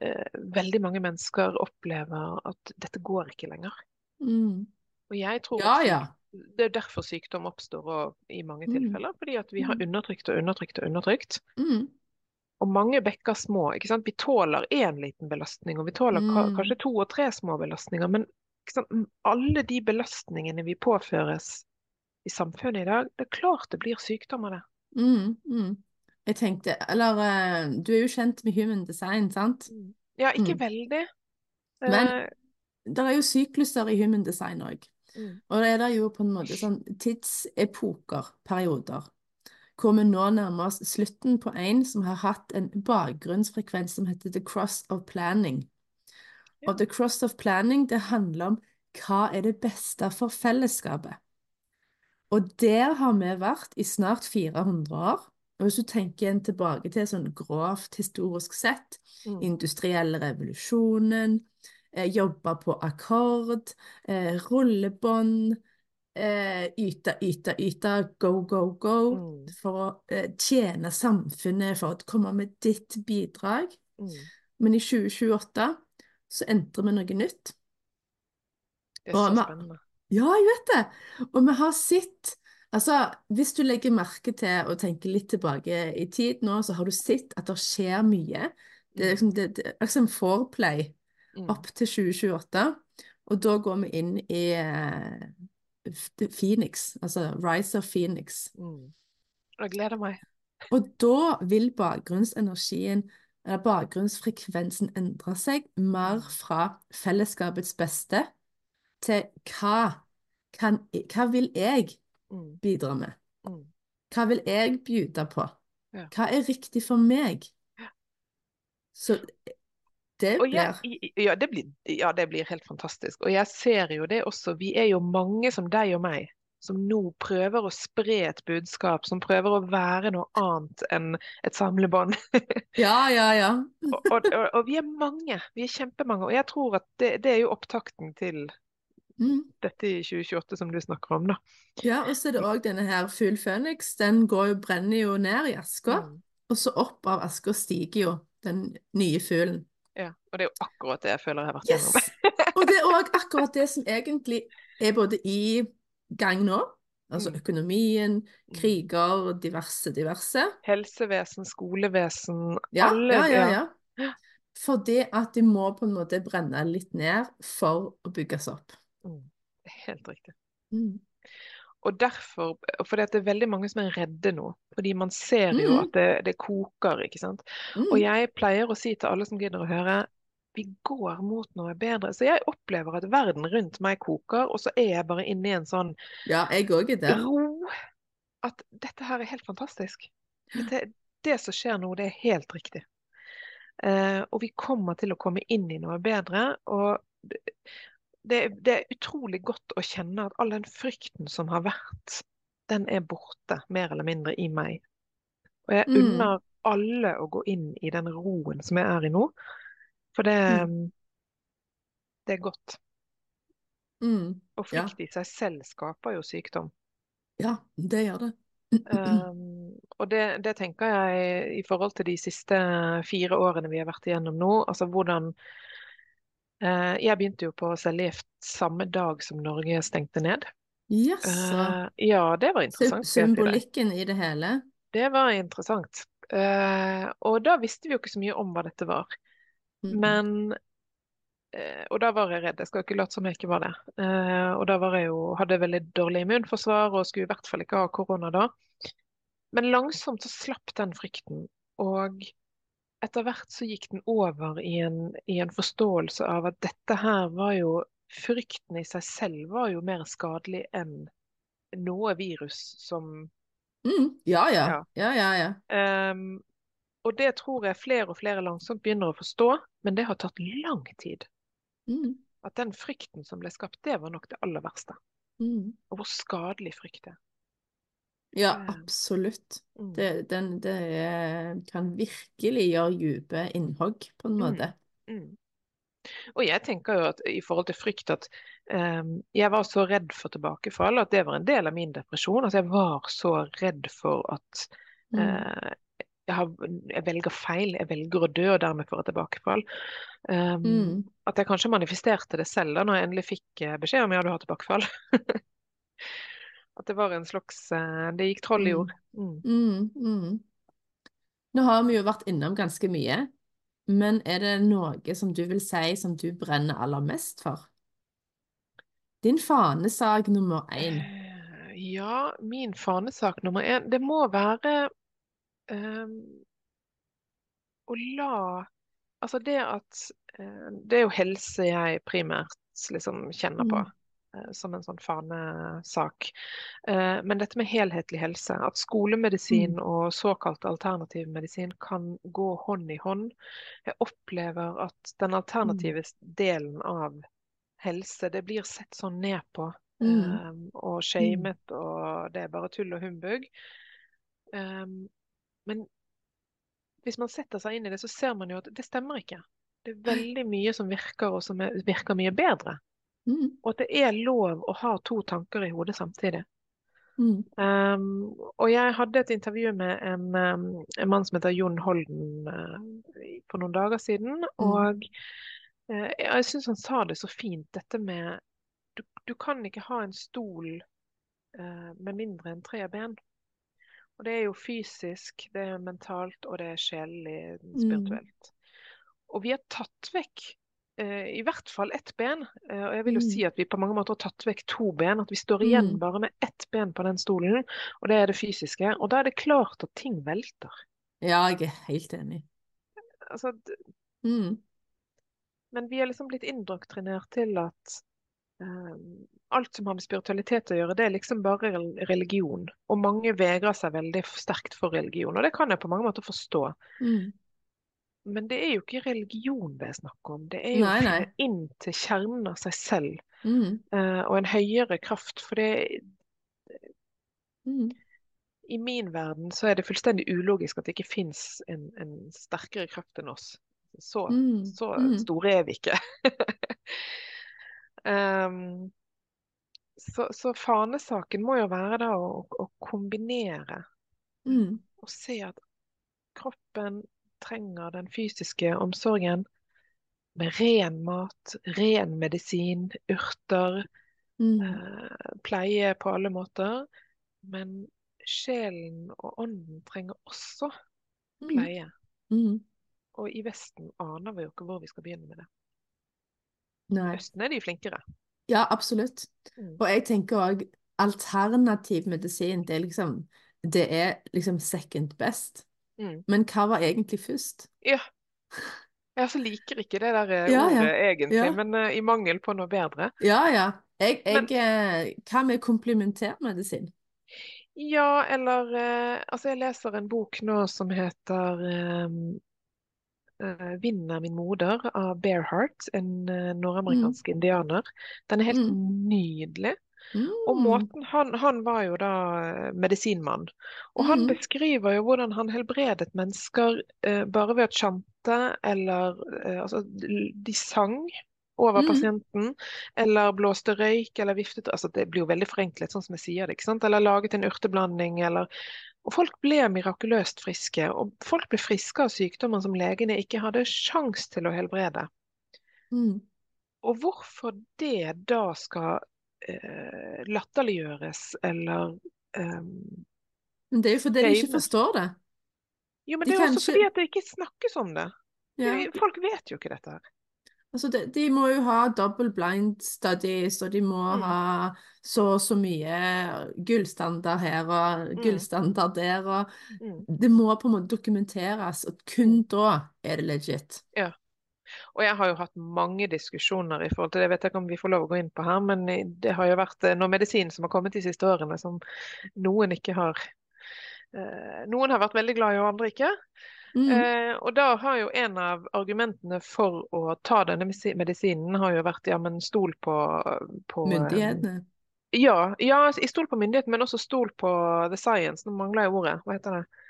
eh, veldig mange mennesker opplever at dette går ikke lenger. Mm. Og jeg tror Ja, ja. det er derfor sykdom oppstår og, i mange Mm. tilfeller. Fordi at vi har Mm. undertrykt og undertrykt og undertrykt. Mm. Og mange bekker små. ikke sant? Vi tåler én liten belastning, og vi tåler Mm. kanskje to og tre små belastninger. Men alle de belastningene vi påføres i samfunnet i dag, det er klart det blir sykdom av det. Mm. Mm. Jeg tenkte Eller eh, du er jo kjent med human design, sant? Ja, ikke Mm. veldig. Men- Eh, Det er jo sykluser i human design òg. mm, Og det er det jo på en måte sånn tidsepoker, perioder, hvor vi nå nærmer oss slutten på en som har hatt en bakgrunnsfrekvens som heter the cross of planning. Ja. Og the cross of planning, det handler om hva er det beste for fellesskapet. Og der har vi vært i snart 400 år. Og hvis du tenker igjen tilbake til sånn grovt historisk sett, mm, industrielle revolusjonen, eh, jobbe på akkord, eh, rullebånd, eh, yte, yte, yte, go, go, go, Mm. for å eh, tjene samfunnet, for å komme med ditt bidrag. mm. Men i 2028 så entrer vi noe nytt. Det er så spennende. Ja, jeg vet det. Og vi har sett Altså, hvis du legger merke til og tenker litt tilbake i tid nå, så har du sett at det skjer mye. Det er liksom det, det er liksom foreplay Mm. opp til 2028, og da går vi inn i uh, Phoenix, altså Rise of Phoenix. Mm. Jeg gleder meg. Og da vil bakgrunnsenergien, eller bakgrunnsfrekvensen, endre seg mer Mm. fra fellesskapets beste til hva kan, hva vil jeg Mm. Bidra med? Mm. Hva vil jeg bjuda på? Hva er riktig for meg? Så det blir jeg, ja, det blir, ja, det blir helt fantastisk. Og jeg ser jo det også. Vi er jo mange som deg og meg, som nå prøver å spre et budskap, som prøver å være noe annet enn et samlebånd. *laughs* Ja, ja, ja. og, og, og vi er mange. Vi er kjempemange. Og jeg tror at det, det er jo opptakten til Mm. dette i 2028 som du snakker om, da. Ja, og så er det òg denne her Fugl Føniks. Den går jo, brenner jo ned i aska, Mm. og så opp av aska stiger jo den nye fuglen. Ja, og det er jo akkurat det jeg føler jeg har vært Yes! gjennom. *laughs* Og det er òg akkurat det som egentlig er både i gang nå, Altså Mm. økonomien, Mm. kriger, diverse, diverse. Helsevesen, skolevesen, Ja, alle ja, ja, ja. ja. Fordi at de må på en måte brenne litt ned for å bygges opp. Mm. Helt riktig. Mm. Og derfor, for det er veldig mange som er redde nå, fordi man ser jo Mm. at det, det koker, ikke sant. Mm. Og jeg pleier å si til alle som gidder å høre, vi går mot noe bedre. Så jeg opplever at verden rundt meg koker, og så er jeg bare inne i en sånn Ja, ro at dette her er helt fantastisk. Dette, det som skjer nå, det er helt riktig. Uh, og vi kommer til å komme inn i noe bedre. Og det, det, er utrolig godt å kjenne at all den frykten som har vært, den er borte, mer eller mindre, i meg. Og jeg Mm. unner alle å gå inn i den roen som jeg er i nå. For det, Mm. det er godt. Mm. Og Ja. i seg selv skaper jo sykdom. Ja, det gjør det. Um, og det, det tenker jeg i forhold til de siste fire årene vi har vært igjennom nå. Altså hvordan Jeg begynte jo på cellegift samme dag som Norge stengte ned. Jaså. Eh, ja, det var interessant. Symbolikken i det hele. Det var interessant. Eh, og da visste vi jo ikke så mye om hva dette var. Men eh, Og da var jeg redd. Jeg skal ikke late som jeg ikke var det. Eh, og da var jeg jo, hadde jeg veldig dårlig immunforsvar og skulle i hvert fall ikke ha korona da. Men langsomt så slapp den frykten. Og etter hvert så gikk den over i en, i en forståelse av at dette her var jo Frykten i seg selv var jo mer skadelig enn noe virus som Mm. Ja, ja. Ja. Ja, ja. Ehm, og det tror jeg flere og flere langsomt begynner å forstå, men det har tatt lang tid. Mm. At den frykten som ble skapt, det var nok det aller verste. Mm. Og hvor skadelig frykt er. Ja, Eh, absolutt. Mm. Det, den, det er- kan virkelig gjøre dype innhogg, på en Mm. måte. Mm. Og jeg tenker jo at i forhold til frykt at um, jeg var så redd for tilbakefall at det var en del av min depresjon. Altså jeg var så redd for at Mm. eh, jeg, har, jeg velger feil, jeg velger å dø og dermed får et tilbakefall. Um, Mm. At jeg kanskje manifesterte det selv da når jeg endelig fikk eh, beskjed om jeg hadde hatt tilbakefall. *laughs* At det var en slags eh, Det gikk troll i Mm. ord. Mm. Mm, mm. Nå har vi jo vært innom ganske mye, men er det noe som du vil si som du brenner aller mest for? Din fanesak nummer én. Eh, Ja, min fanesak nummer én, det må være um, å la Altså det at eh, Det er jo helse jeg primært liksom kjenner på Mm. Som en sånn fanesak. Eh, men dette med helhetlig helse, at skolemedisin Mm. og såkalt alternativ medisin kan gå hånd i hånd. Jeg opplever at den alternative delen av helse, det blir sett sånn ned på. Mm. Um, og shamet, og det er bare tull og humbug. Um, men hvis man setter seg inn i det, så ser man jo at det stemmer ikke. Det er veldig mye som virker, og som er, virker mye bedre. Mm. Og at det er lov å ha to tanker i hodet samtidig. Mm. Um, og jeg hadde et intervju med en, um, en mann som heter Jon Holden uh, for noen dager siden. Og uh, jeg syns han sa det så fint, dette med Du, du kan ikke ha en stol uh, med mindre enn tre ben. Og det er jo fysisk, det er mentalt, og det er sjelelig, spirituelt. Og vi har tatt vekk i hvert fall ett ben. Eh, og jeg vil jo Mm. si at vi på mange måter har tatt vekk to ben. At vi står igjen Mm. bare med ett ben på den stolen, og det er det fysiske. Og da er det klart at ting velter. Ja, jeg er helt enig. Altså, Mm. men vi er liksom blitt indoktrinert til at eh, alt som har med spiritualitet å gjøre, det er liksom bare religion. Og mange vegrer seg veldig sterkt for religion, og det kan jeg på mange måter forstå. Mm. Men det er jo ikke religion det er snakk om. Det er jo Nei, nei. *laughs* inn til kjernen av seg selv. Mm. uh, og en høyere kraft. For det, Mm. i min verden så er det fullstendig ulogisk at det ikke fins en, en sterkere kraft enn oss. Så, Mm. så Mm. store er vi ikke. um, *laughs* så, så fanesaken må jo være da å, å kombinere Mm. og se at kroppen trenger den fysiske omsorgen med ren mat, ren medisin, urter, Mm. eh, pleie på alle måter. Men sjelen og ånden trenger også Mm. pleie. Mm. Og i Vesten aner vi jo ikke hvor vi skal begynne med det. Nei. I Østen er de flinkere. Ja, absolutt. Mm. Og jeg tenker òg alternativ medisin, det er liksom Det er liksom second best. Mm. Men hva var egentlig først? Ja. Jeg altså liker ikke det der eh, Ja, ja. ordet egentlig, Ja. men uh, i mangel på noe bedre. Ja, ja. Jeg, jeg, Men- eh, hva med komplementærmedisin? Ja, eller uh, Altså, jeg leser en bok nå som heter um, uh, 'Vinden er min moder' av Bearheart, en nordamerikansk indianer. Den er helt nydelig. Og Mm. måten han, han var jo da eh, medisinmann. Og han Mm. beskriver jo hvordan han helbredet mennesker eh, bare ved å chante, eller eh, altså de sang over Mm. pasienten, eller blåste røyk, eller viftet Altså det blir jo veldig forenklet, sånn som jeg sier det, ikke sant? Eller laget en urteblanding, eller Og folk ble mirakuløst friske. Og folk ble friske av sykdommer som legene ikke hadde sjans til å helbrede. Mm. Og hvorfor det da skal eh, latterliggjøres eller ehm, Men det er jo fordi de ikke forstår det. Jo, men De det er også ikke- fordi at det ikke snakkes om det. Ja. Folk vet jo ikke dette her. Altså de, de må jo ha double blind studies, og de må Mm. ha så og så mye gullstandard her og Mm. gullstandard der. og Mm. Det må på en måte dokumenteres, og kun da er det legit. Og jeg har jo hatt mange diskusjoner i forhold til det, jeg vet ikke om vi får lov å gå inn på her, men det har jo vært eh, noe medisin som har kommet de siste årene som noen ikke har eh, Noen har vært veldig glad i, og andre ikke. Mm. Eh, og da har jo en av argumentene for å ta denne medisinen har jo vært ja, men stol på, på eh, Myndighetene. Ja, ja, i stol på myndighetene, men også stol på the science. Nå mangler jeg ordet. Hva heter det?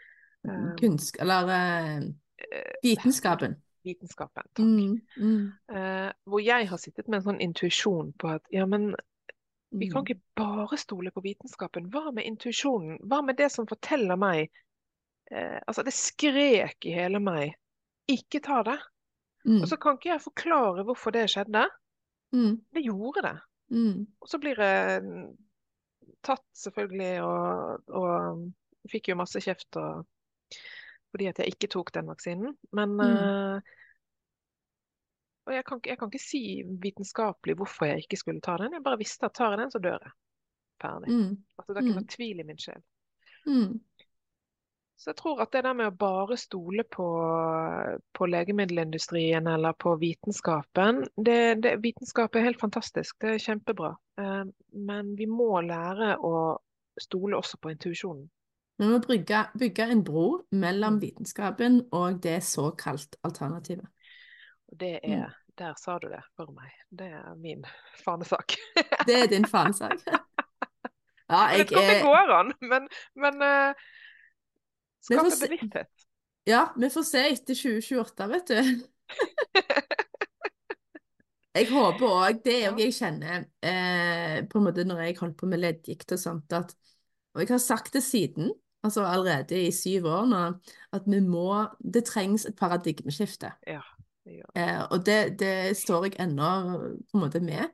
Eh, Kunsk... Eller eh, vitenskapen. Vitenskapen. Takk. Mm. Mm. Eh, hvor jeg har sittet med en sånn intuisjon på at ja, men vi kan Mm. ikke bare stole på vitenskapen. Hva med intuisjonen? Hva med det som forteller meg eh, Altså, det skrek i hele meg. Ikke ta det. Mm. Og så kan ikke jeg forklare hvorfor det skjedde. Mm. Det gjorde det. Mm. Og så blir jeg mm, tatt, selvfølgelig, og, og fikk jo masse kjeft og, fordi at jeg ikke tok den vaksinen. Men Mm. uh, Og jeg kan, jeg kan ikke si vitenskapelig hvorfor jeg ikke skulle ta den. Jeg bare visste at tar jeg den, så dør jeg. Ferdig. Mm. Altså, det er ikke Mm. tvil i min sjel. Mm. Så jeg tror at det der med å bare stole på, på legemiddelindustrien eller på vitenskapen det, det, Vitenskap er helt fantastisk, det er kjempebra. Eh, men vi må lære å stole også på intuisjonen. Vi må bygge, bygge en bro mellom Mm. vitenskapen og det såkalt alternativet. Det er Der sa du det for meg. Det er min fanesak. Det er din fanesak. *laughs* Ja, Jeg jeg vet ikke om det går an, men, men uh, får skape bevissthet. Ja, vi får se etter 2028, vet du. *laughs* Jeg håper òg Det er òg jeg kjenner eh, på en måte når jeg holdt på med leddgikt og sånt, at Og jeg har sagt det siden, altså allerede i syv år nå, at vi må Det trengs et paradigmeskifte. Ja. ja. Eh, og det, det står jeg ennå på en måte med.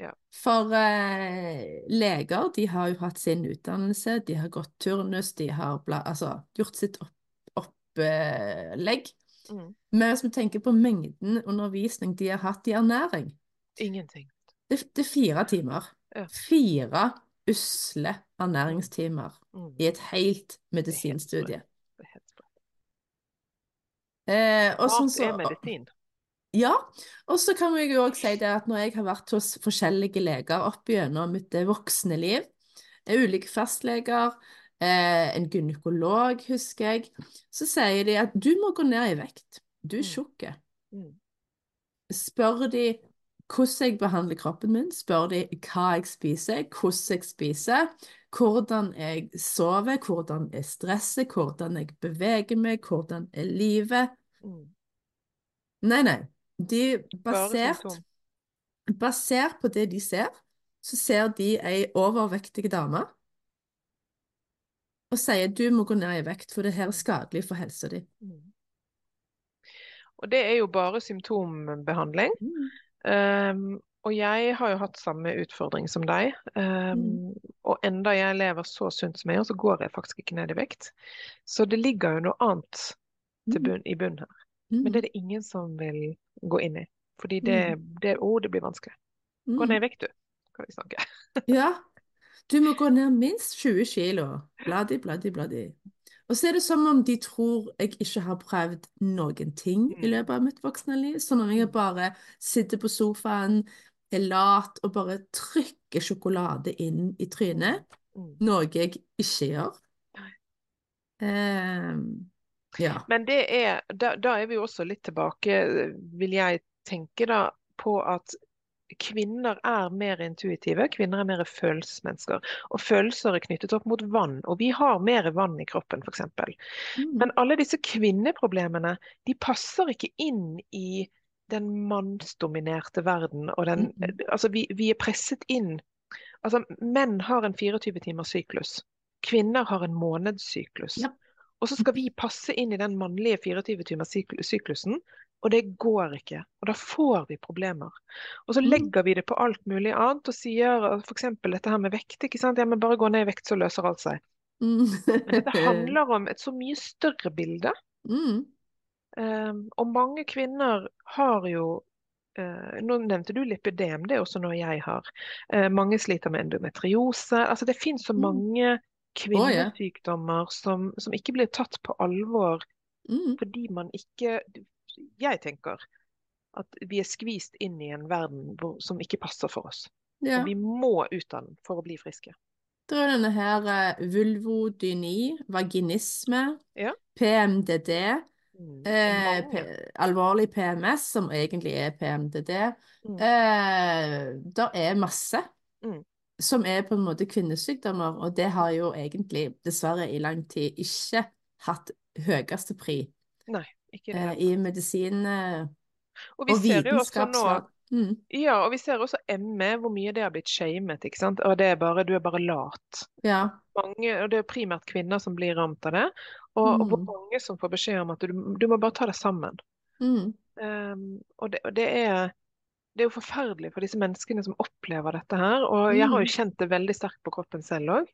Ja. For eh, leger de har jo hatt sin utdannelse, de har gått turnus, de har bla, altså, gjort sitt opp- opplegg. Mm. Men hvis vi tenker på mengden undervisning de har hatt i ernæring, Ingenting. det, det er fire timer. Ja. Fire usle ernæringstimer Mm. i et helt Det medisinstudie. Eh, og sånn så, er medisin. Ja, og så kan jeg jo også si det at når jeg har vært hos forskjellige leger opp gjennom mitt eh, voksne liv, ulike fastleger, eh, en gynekolog, husker jeg, så sier de at du må gå ned i vekt. Du er Mm. tjukk. Mm. Spør de hvordan jeg behandler kroppen min, spør de hva jeg spiser, hvordan jeg spiser, hvordan jeg sover, hvordan er stresset, hvordan jeg beveger meg, hvordan er livet. Mm. Nei, nei. De basert, basert på det de ser, så ser de ei overvektig dame og sier du må gå ned i vekt, for det her er skadelig for helsa di. Mm. Og det er jo bare symptombehandling. Um, og jeg har jo hatt samme utfordring som deg. Um, Mm. og enda jeg lever så sunt som jeg gjør, så går jeg faktisk ikke ned i vekt. Så det ligger jo noe annet Mm. bunn, i bunnen her. Mm. Men det er det ingen som vil gå inn i. Fordi det, det, å, det blir vanskelig. Gå Mm. ned i vekt, du. Kan vi snakke. Ja, *laughs* du må gå ned minst 20 kilo. Bladi, bladi, bladi. Og så er det som om de tror jeg ikke har prøvd noen ting i Mm. løpet av mitt voksne liv. Så når jeg bare sitter på sofaen, er lat og bare trykker sjokolade inn i trynet, Mm. noe jeg ikke gjør. Ehm, ja. Men det er, da, da er vi jo også litt tilbake, vil jeg tenke da, på at kvinner er mer intuitive, kvinner er mer følelsesmennesker. Og følelser er knyttet opp mot vann, og vi har mer vann i kroppen f.eks. Mm. Men alle disse kvinneproblemene, de passer ikke inn i den mannsdominerte verden. Og den, mm. altså vi, vi er presset inn. Altså, menn har en 24 timers syklus. Kvinner har en månedssyklus. Ja. Og så skal vi passe inn i den mannlige 24 timers syk- syklusen, og det går ikke. Og da får vi problemer. Og så Mm. legger vi det på alt mulig annet og sier f.eks. dette her med vekt. ikke sant? Ja, men bare gå ned i vekt, så løser alt seg. Mm. Men dette *laughs* handler om et så mye større bilde. Mm. Um, og mange kvinner har jo uh, Nå nevnte du lipidem, det er også noe jeg har. Uh, mange sliter med endometriose. Altså det finnes så Mm. mange kvinnesykdommer som, som ikke blir tatt på alvor Mm. fordi man ikke Jeg tenker at vi er skvist inn i en verden hvor, som ikke passer for oss. Ja. Og vi må ut av den for å bli friske. Det er denne her eh, vulvodyni, vaginisme, Ja. PMDD, Mm. eh, alvorlig PMS, som egentlig er PMDD. Mm. Eh, det er masse Mm. som er på en måte kvinnesykdommer, og det har jo egentlig dessverre i lang tid ikke hatt høyeste pri Nei, i medisin eh, Og vi og nå. Mm. Ja, og vi ser også ME, hvor mye det har blitt shamet, ikke sant. Og det er bare, du er bare lat. Ja. Mange, og det er primært kvinner som blir ramt av det. Og, og hvor Mm. mange som får beskjed om at du, du må bare ta det sammen. Mm. Um, og det, og det er det er jo forferdelig for disse menneskene som opplever dette her. Og jeg har Mm. jo kjent det veldig sterkt på kroppen selv òg.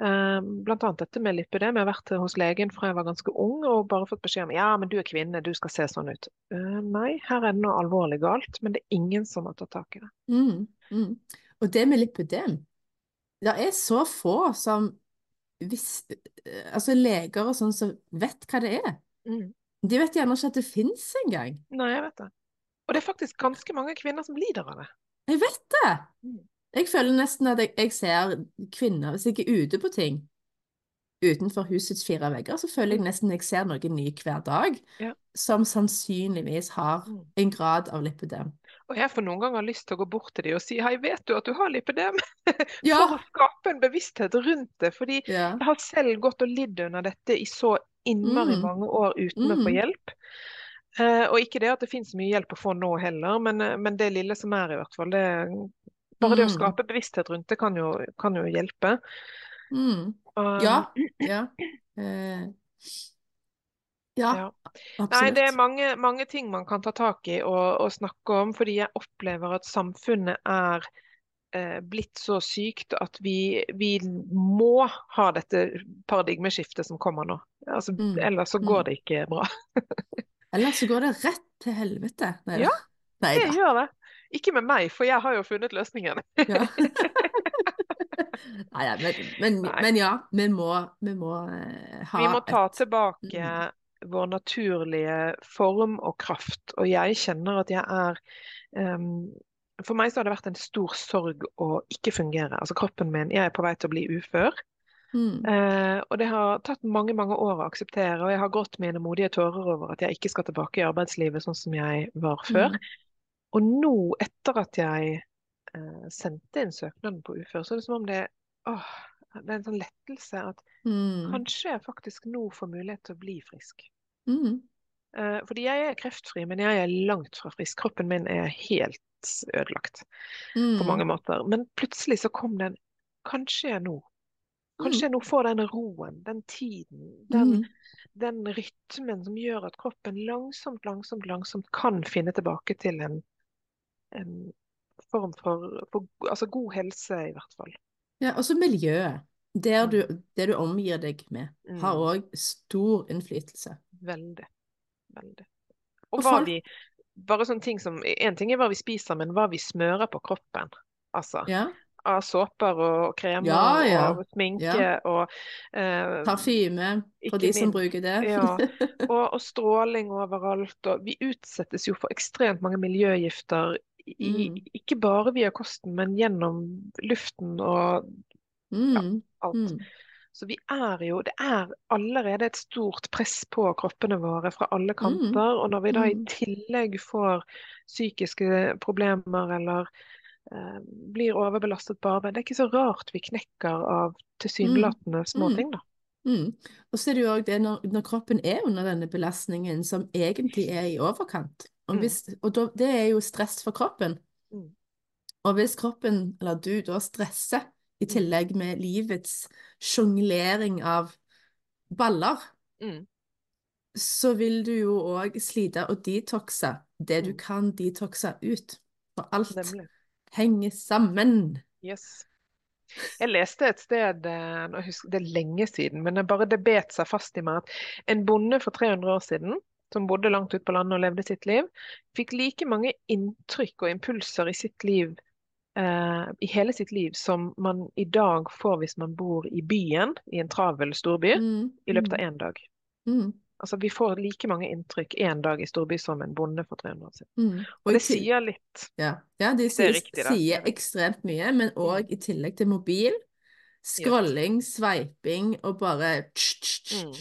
Blant annet dette med lipidem. Jeg har vært hos legen fra jeg var ganske ung og bare fått beskjed om ja, men du er kvinne, du skal se sånn ut. Uh, nei, her er det noe alvorlig galt, men det er ingen som har tatt tak i det. Mm, mm. Og det med lipødem Det er så få som hvis, Altså leger og sånn som vet hva det er. Mm. De vet gjerne ikke at det fins engang. Nei, jeg vet det. Og det er faktisk ganske mange kvinner som lider av det. Jeg vet det! Mm. Jeg føler nesten at jeg, jeg ser kvinner Hvis jeg er ute på ting utenfor husets fire vegger, så føler jeg nesten jeg ser noe ny hver dag Ja. som sannsynligvis har Mm. en grad av lipidem. Og jeg får noen ganger lyst til å gå bort til dem og si hei, vet du at du har lipidem? *laughs* Ja. For å skape en bevissthet rundt det. Fordi Ja. jeg har selv gått og lidd under dette i så innmari Mm. mange år uten å få Mm. hjelp. Uh, og ikke det at det finnes mye hjelp å få nå heller, men, eh, men det lille som er i hvert fall. Det, bare det å Mm. skape bevissthet rundt det kan jo, kan jo hjelpe. Mm. Ja. *clears throat* Ja. Eh, ja, ja. Nei, det er mange, mange ting man kan ta tak i og, og snakke om, fordi jeg opplever at samfunnet er eh, blitt så sykt at vi, vi må ha dette paradigmeskiftet som kommer nå. Altså, Mm. Ellers så Mm. går det ikke bra. *laughs* Ellers så går det rett til helvete. Nei. Ja, Det gjør det. Ikke med meg, for jeg har jo funnet løsningen. Ja. *laughs* Nei, men, men, Nei. men ja, vi må, vi må eh, ha Vi må ta et tilbake Mm. vår naturlige form og kraft. Og jeg kjenner at jeg er um, For meg så har det vært en stor sorg å ikke fungere. Altså kroppen min Jeg er på vei til å bli ufør. mm, Uh, og det har tatt mange mange år å akseptere. Og jeg har grått mine modige tårer over at jeg ikke skal tilbake i arbeidslivet sånn som jeg var før. mm, Og nå, etter at jeg eh, sendte inn søknaden på ufør, så er det som om det åh, det er en sånn lettelse at mm, kanskje jeg faktisk nå får mulighet til å bli frisk. mm, Eh, fordi jeg er kreftfri, men jeg er langt fra frisk. Kroppen min er helt ødelagt på mm, mange måter. Men plutselig så kom den Kanskje jeg nå Kanskje jeg nå får den roen, den tiden, den, mm, den rytmen som gjør at kroppen langsomt, langsomt, langsomt kan finne tilbake til en form for, for altså god helse, i hvert fall. Ja, også miljøet. Der Mm. du, det du omgir deg med, har Mm. òg stor innflytelse. Veldig. Veldig. Og Og hva folk- vi Bare sånne ting som En ting er hva vi spiser, men hva vi smører på kroppen. Altså Ja. av såper og kremer Ja, ja. og sminke og eh, Parfyme, for de de som bruker det. Ja. *laughs* og, og stråling overalt. Og vi utsettes jo for ekstremt mange miljøgifter. I, Mm. Ikke bare via kosten, men gjennom luften og ja, alt. Mm. Så vi er jo Det er allerede et stort press på kroppene våre fra alle kanter. Mm. Og når vi da i Mm. tillegg får psykiske problemer eller eh, blir overbelastet på arbeid, det er ikke så rart vi knekker av tilsynelatende små Mm. ting, da. Mm. Og så er det jo òg det når, når kroppen er under denne belastningen som egentlig er i overkant. Og, Mm. hvis, og da, det er jo stress for kroppen. Mm. Og hvis kroppen, eller du, da stresser i Mm. tillegg med livets sjonglering av baller, Mm. så vil du jo òg slite å detoxe det du kan detoxe ut. For alt Nemlig. henger sammen. Yes. Jeg leste et sted, eh, husker, det er lenge siden, men det bare det bet seg fast i meg at en bonde for 300 år siden, som bodde langt ute på landet og levde sitt liv, fikk like mange inntrykk og impulser i sitt liv, Uh, i hele sitt liv, som man i dag får hvis man bor i byen, i en travel storby, Mm, i løpet av mm, én dag. mm, Altså, vi får like mange inntrykk én dag i storby som en bonde for 300 år siden. mm. Og og, det sier litt. Ja, ja de er sier, riktig, sier ekstremt mye, men òg i tillegg til mobil, scrolling, sveiping og bare Mm.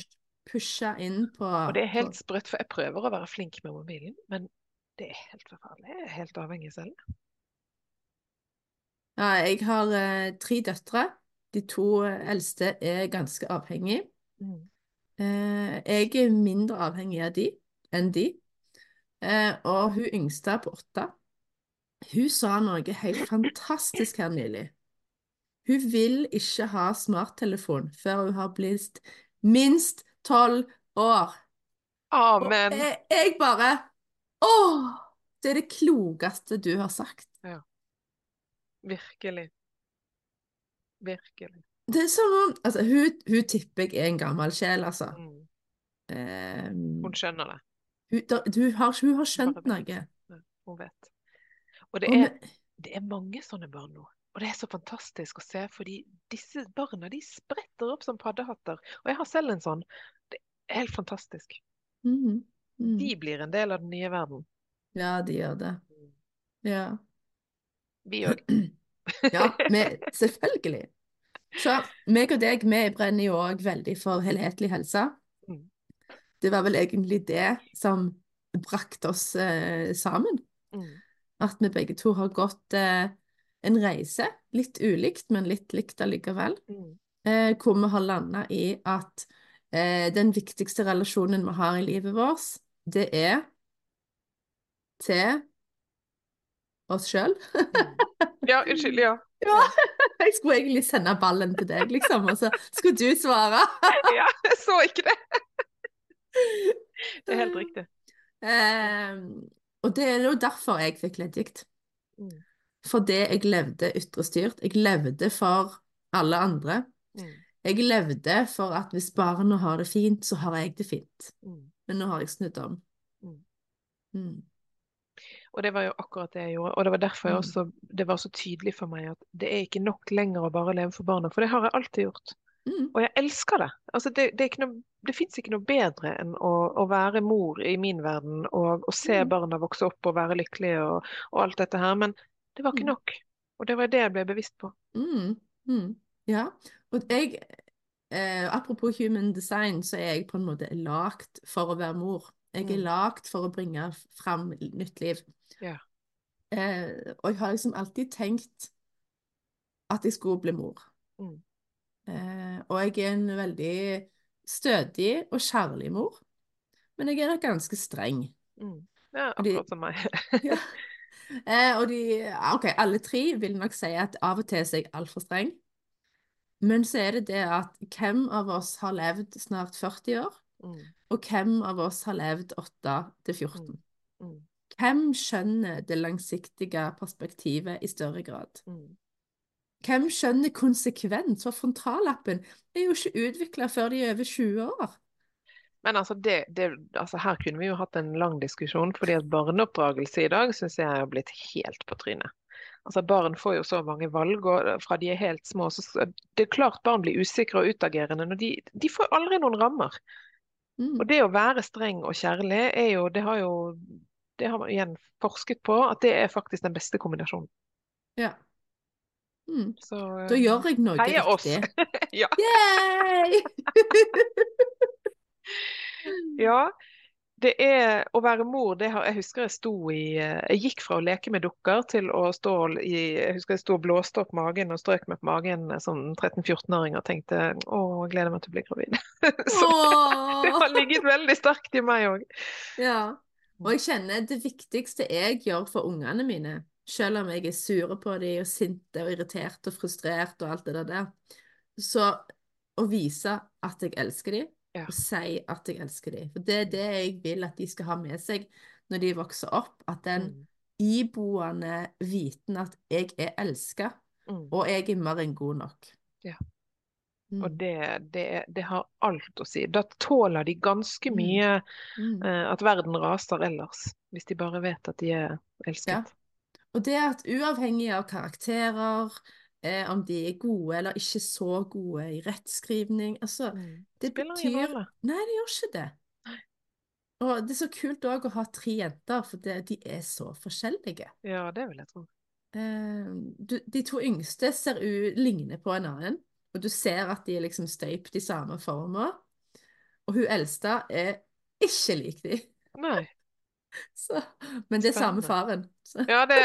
pushe inn på, Og det er helt sprøtt, for jeg prøver å være flink med mobilen, men det er helt forferdelig. Jeg er helt avhengig selv. Ja, jeg har eh, tre døtre. De to eldste er ganske avhengige. Mm. Eh, jeg er mindre avhengig av de enn de. Eh, og hun yngste på åtte, hun sa noe helt fantastisk her nylig. Hun vil ikke ha smarttelefon før hun har blitt minst tolv år. Amen! jeg, jeg bare Åh! Det er det klokeste du har sagt. Ja. Virkelig. Virkelig. Det er som om Altså, hun, hun tipper jeg er en gammel sjel, altså. Mm. Um, Hun skjønner det. hun, da, hun, har, hun har skjønt noe. Hun vet. Og det er, det er mange sånne barn nå. Og det er så fantastisk å se, fordi disse barna de spretter opp som paddehatter. Og jeg har selv en sånn. Det er helt fantastisk. Mm. Mm. De blir en del av den nye verden. Ja, de gjør det. Ja. Vi òg. *clears throat* Ja, vi, *laughs* selvfølgelig. Så meg og deg, vi brenner jo òg veldig for helhetlig helse. Mm. Det var vel egentlig det som brakte oss eh, sammen. Mm. At vi begge to har gått eh, en reise, litt ulikt, men litt likt allikevel, Mm. eh, hvor vi har landa i at eh, den viktigste relasjonen vi har i livet vårt, det er til oss sjøl. Ja, unnskyld. Ja. Ja, jeg skulle egentlig sende ballen til deg, liksom, og så skulle du svare. *laughs* ja, jeg så ikke det. Det er helt riktig. Um, og det er jo derfor jeg fikk leddgikt. Mm. Fordi jeg levde ytre styrt. Jeg levde for alle andre. Mm. Jeg levde for at hvis barna har det fint, så har jeg det fint. Mm. Men nå har jeg snudd om. Mm. Og det var jo akkurat det jeg gjorde. Og det var derfor Mm. også, det var så tydelig for meg at det er ikke nok lenger å bare leve for barna, for det har jeg alltid gjort. Mm. Og jeg elsker det. Altså det, det, er noe, det fins ikke noe bedre enn å, å være mor i min verden og, og se Mm. barna vokse opp og være lykkelige og, og alt dette her. Men det var ikke Mm. nok. Og det var det jeg ble bevisst på. Mm. Mm. Ja. Og jeg eh, Apropos human design, så er jeg på en måte lagd for å være mor. Jeg er Mm. lagd for å bringe fram nytt liv. Ja. Eh, og jeg har liksom alltid tenkt at jeg skulle bli mor. Mm. Eh, og jeg er en veldig stødig og kjærlig mor. Men jeg er nok ganske streng. Mm. Ja, akkurat som meg. *laughs* Ja. Eh, og de, ok, alle tre vil nok si at av og til er jeg altfor streng. Men så er det det at hvem av oss har levd snart 40 år, Mm. og hvem av oss har levd 8 til 14? Mm. Hvem skjønner det langsiktige perspektivet i større grad? Mm. Hvem skjønner konsekvens? For frontallappen er jo ikke utvikla før de er over 20 år. Men altså, det, det, altså her kunne vi jo hatt en lang diskusjon, fordi at barneoppdragelse i dag syns jeg har blitt helt på trynet. Altså Barn får jo så mange valg og fra de er helt små. så Det er klart barn blir usikre og utagerende. når De, de får aldri noen rammer. Mm. Og det å være streng og kjærlig er jo Det har jo det har man igjen forsket på at det er faktisk den beste kombinasjonen. Ja. Mm. Så Da gjør jeg noe heia oss! riktig. *laughs* ja. *laughs* Ja. *laughs* Det er å være mor det har, Jeg husker jeg sto i Jeg gikk fra å leke med dukker til å stå i Jeg husker jeg sto og blåste opp magen og strøk meg på magen som 13-14-åring og tenkte å, jeg gleder meg til å bli gravid. *laughs* Så det har ligget veldig sterkt i meg òg. Ja. Og jeg kjenner det viktigste jeg gjør for ungene mine, selv om jeg er sure på dem og sinte og irritert og frustrert og alt det der, så å vise at jeg elsker dem, Ja. og si at jeg elsker dem. For det er det jeg vil at de skal ha med seg når de vokser opp, at den Mm. iboende viten at jeg er elska, Mm. og jeg er mer enn god nok. Ja. Mm. Og det, det, det har alt å si. Da tåler de ganske Mm. mye eh, at verden raser ellers, hvis de bare vet at de er elsket. Og det at uavhengig av karakterer, eh, om de er gode eller ikke så gode i rettskrivning altså, Mm. det betyr. Nei, det gjør ikke det. Og det er så kult òg å ha tre jenter, for det, de er så forskjellige. Ja, det vil jeg tro. Eh, du, de to yngste ser u, ligner på en annen, og du ser at de er liksom støypt i samme former. Og hun eldste er ikke lik de. Nei. *laughs* Så, men det er samme faren. Så Ja, det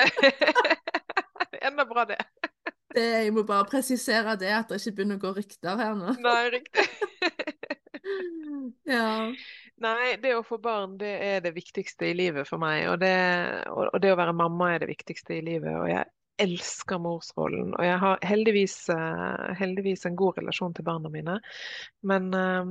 *laughs* *laughs* Enda bra, det. Det, jeg må bare presisere det, at det ikke begynner å gå rykter her nå. Nei, riktig. Ja. Nei, det å få barn, det er det viktigste i livet for meg. Og det, og det å være mamma er det viktigste i livet. Og jeg elsker morsrollen. Og jeg har heldigvis, eh, heldigvis en god relasjon til barna mine. Men eh,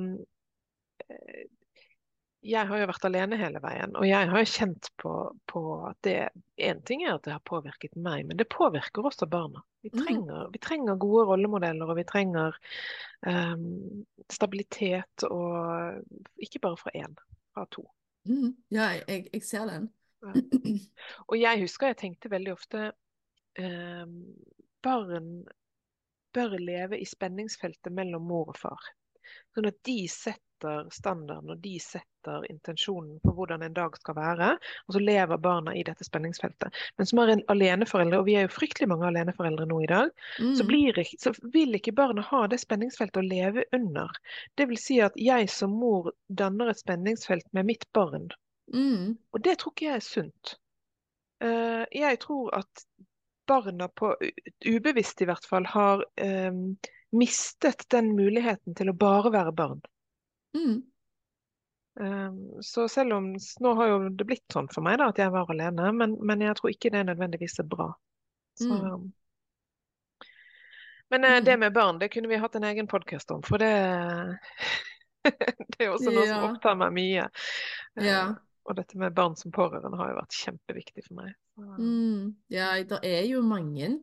jeg har jo vært alene hele veien, og jeg har jo kjent på, på at det En ting er at det har påvirket meg, men det påvirker også barna. Vi Mm. trenger, vi trenger gode rollemodeller, og vi trenger um, stabilitet, og ikke bare fra én, fra to. Mm, ja, jeg, jeg ser den. Ja. *clears throat* Og jeg husker jeg tenkte veldig ofte um, Barn bør leve i spenningsfeltet mellom mor og far. Sånn at de setter standarden og de setter intensjonen på hvordan en dag skal være. Og så lever barna i dette spenningsfeltet. Men som er en aleneforeldre, og vi er jo fryktelig mange aleneforeldre nå i dag, så, Mm, blir så vil ikke barna ha det spenningsfeltet å leve under. Det vil si at jeg som mor danner et spenningsfelt med mitt barn. mm, Og det tror ikke jeg er sunt. Uh, jeg tror at barna på ubevisst i hvert fall har eh, mistet den muligheten til å bare være barn. Mm, Eh, så selv om Nå har jo det blitt sånn for meg da, at jeg var alene, men, men jeg tror ikke det nødvendigvis er bra. Så, Mm. Men eh, Mm. det med barn, det kunne vi hatt en egen podkast om, for det *laughs* Det er også noe som opptar meg mye. Ja. Og dette med barn som pårørende har jo vært kjempeviktig for meg. Mm. Ja, det er jo mange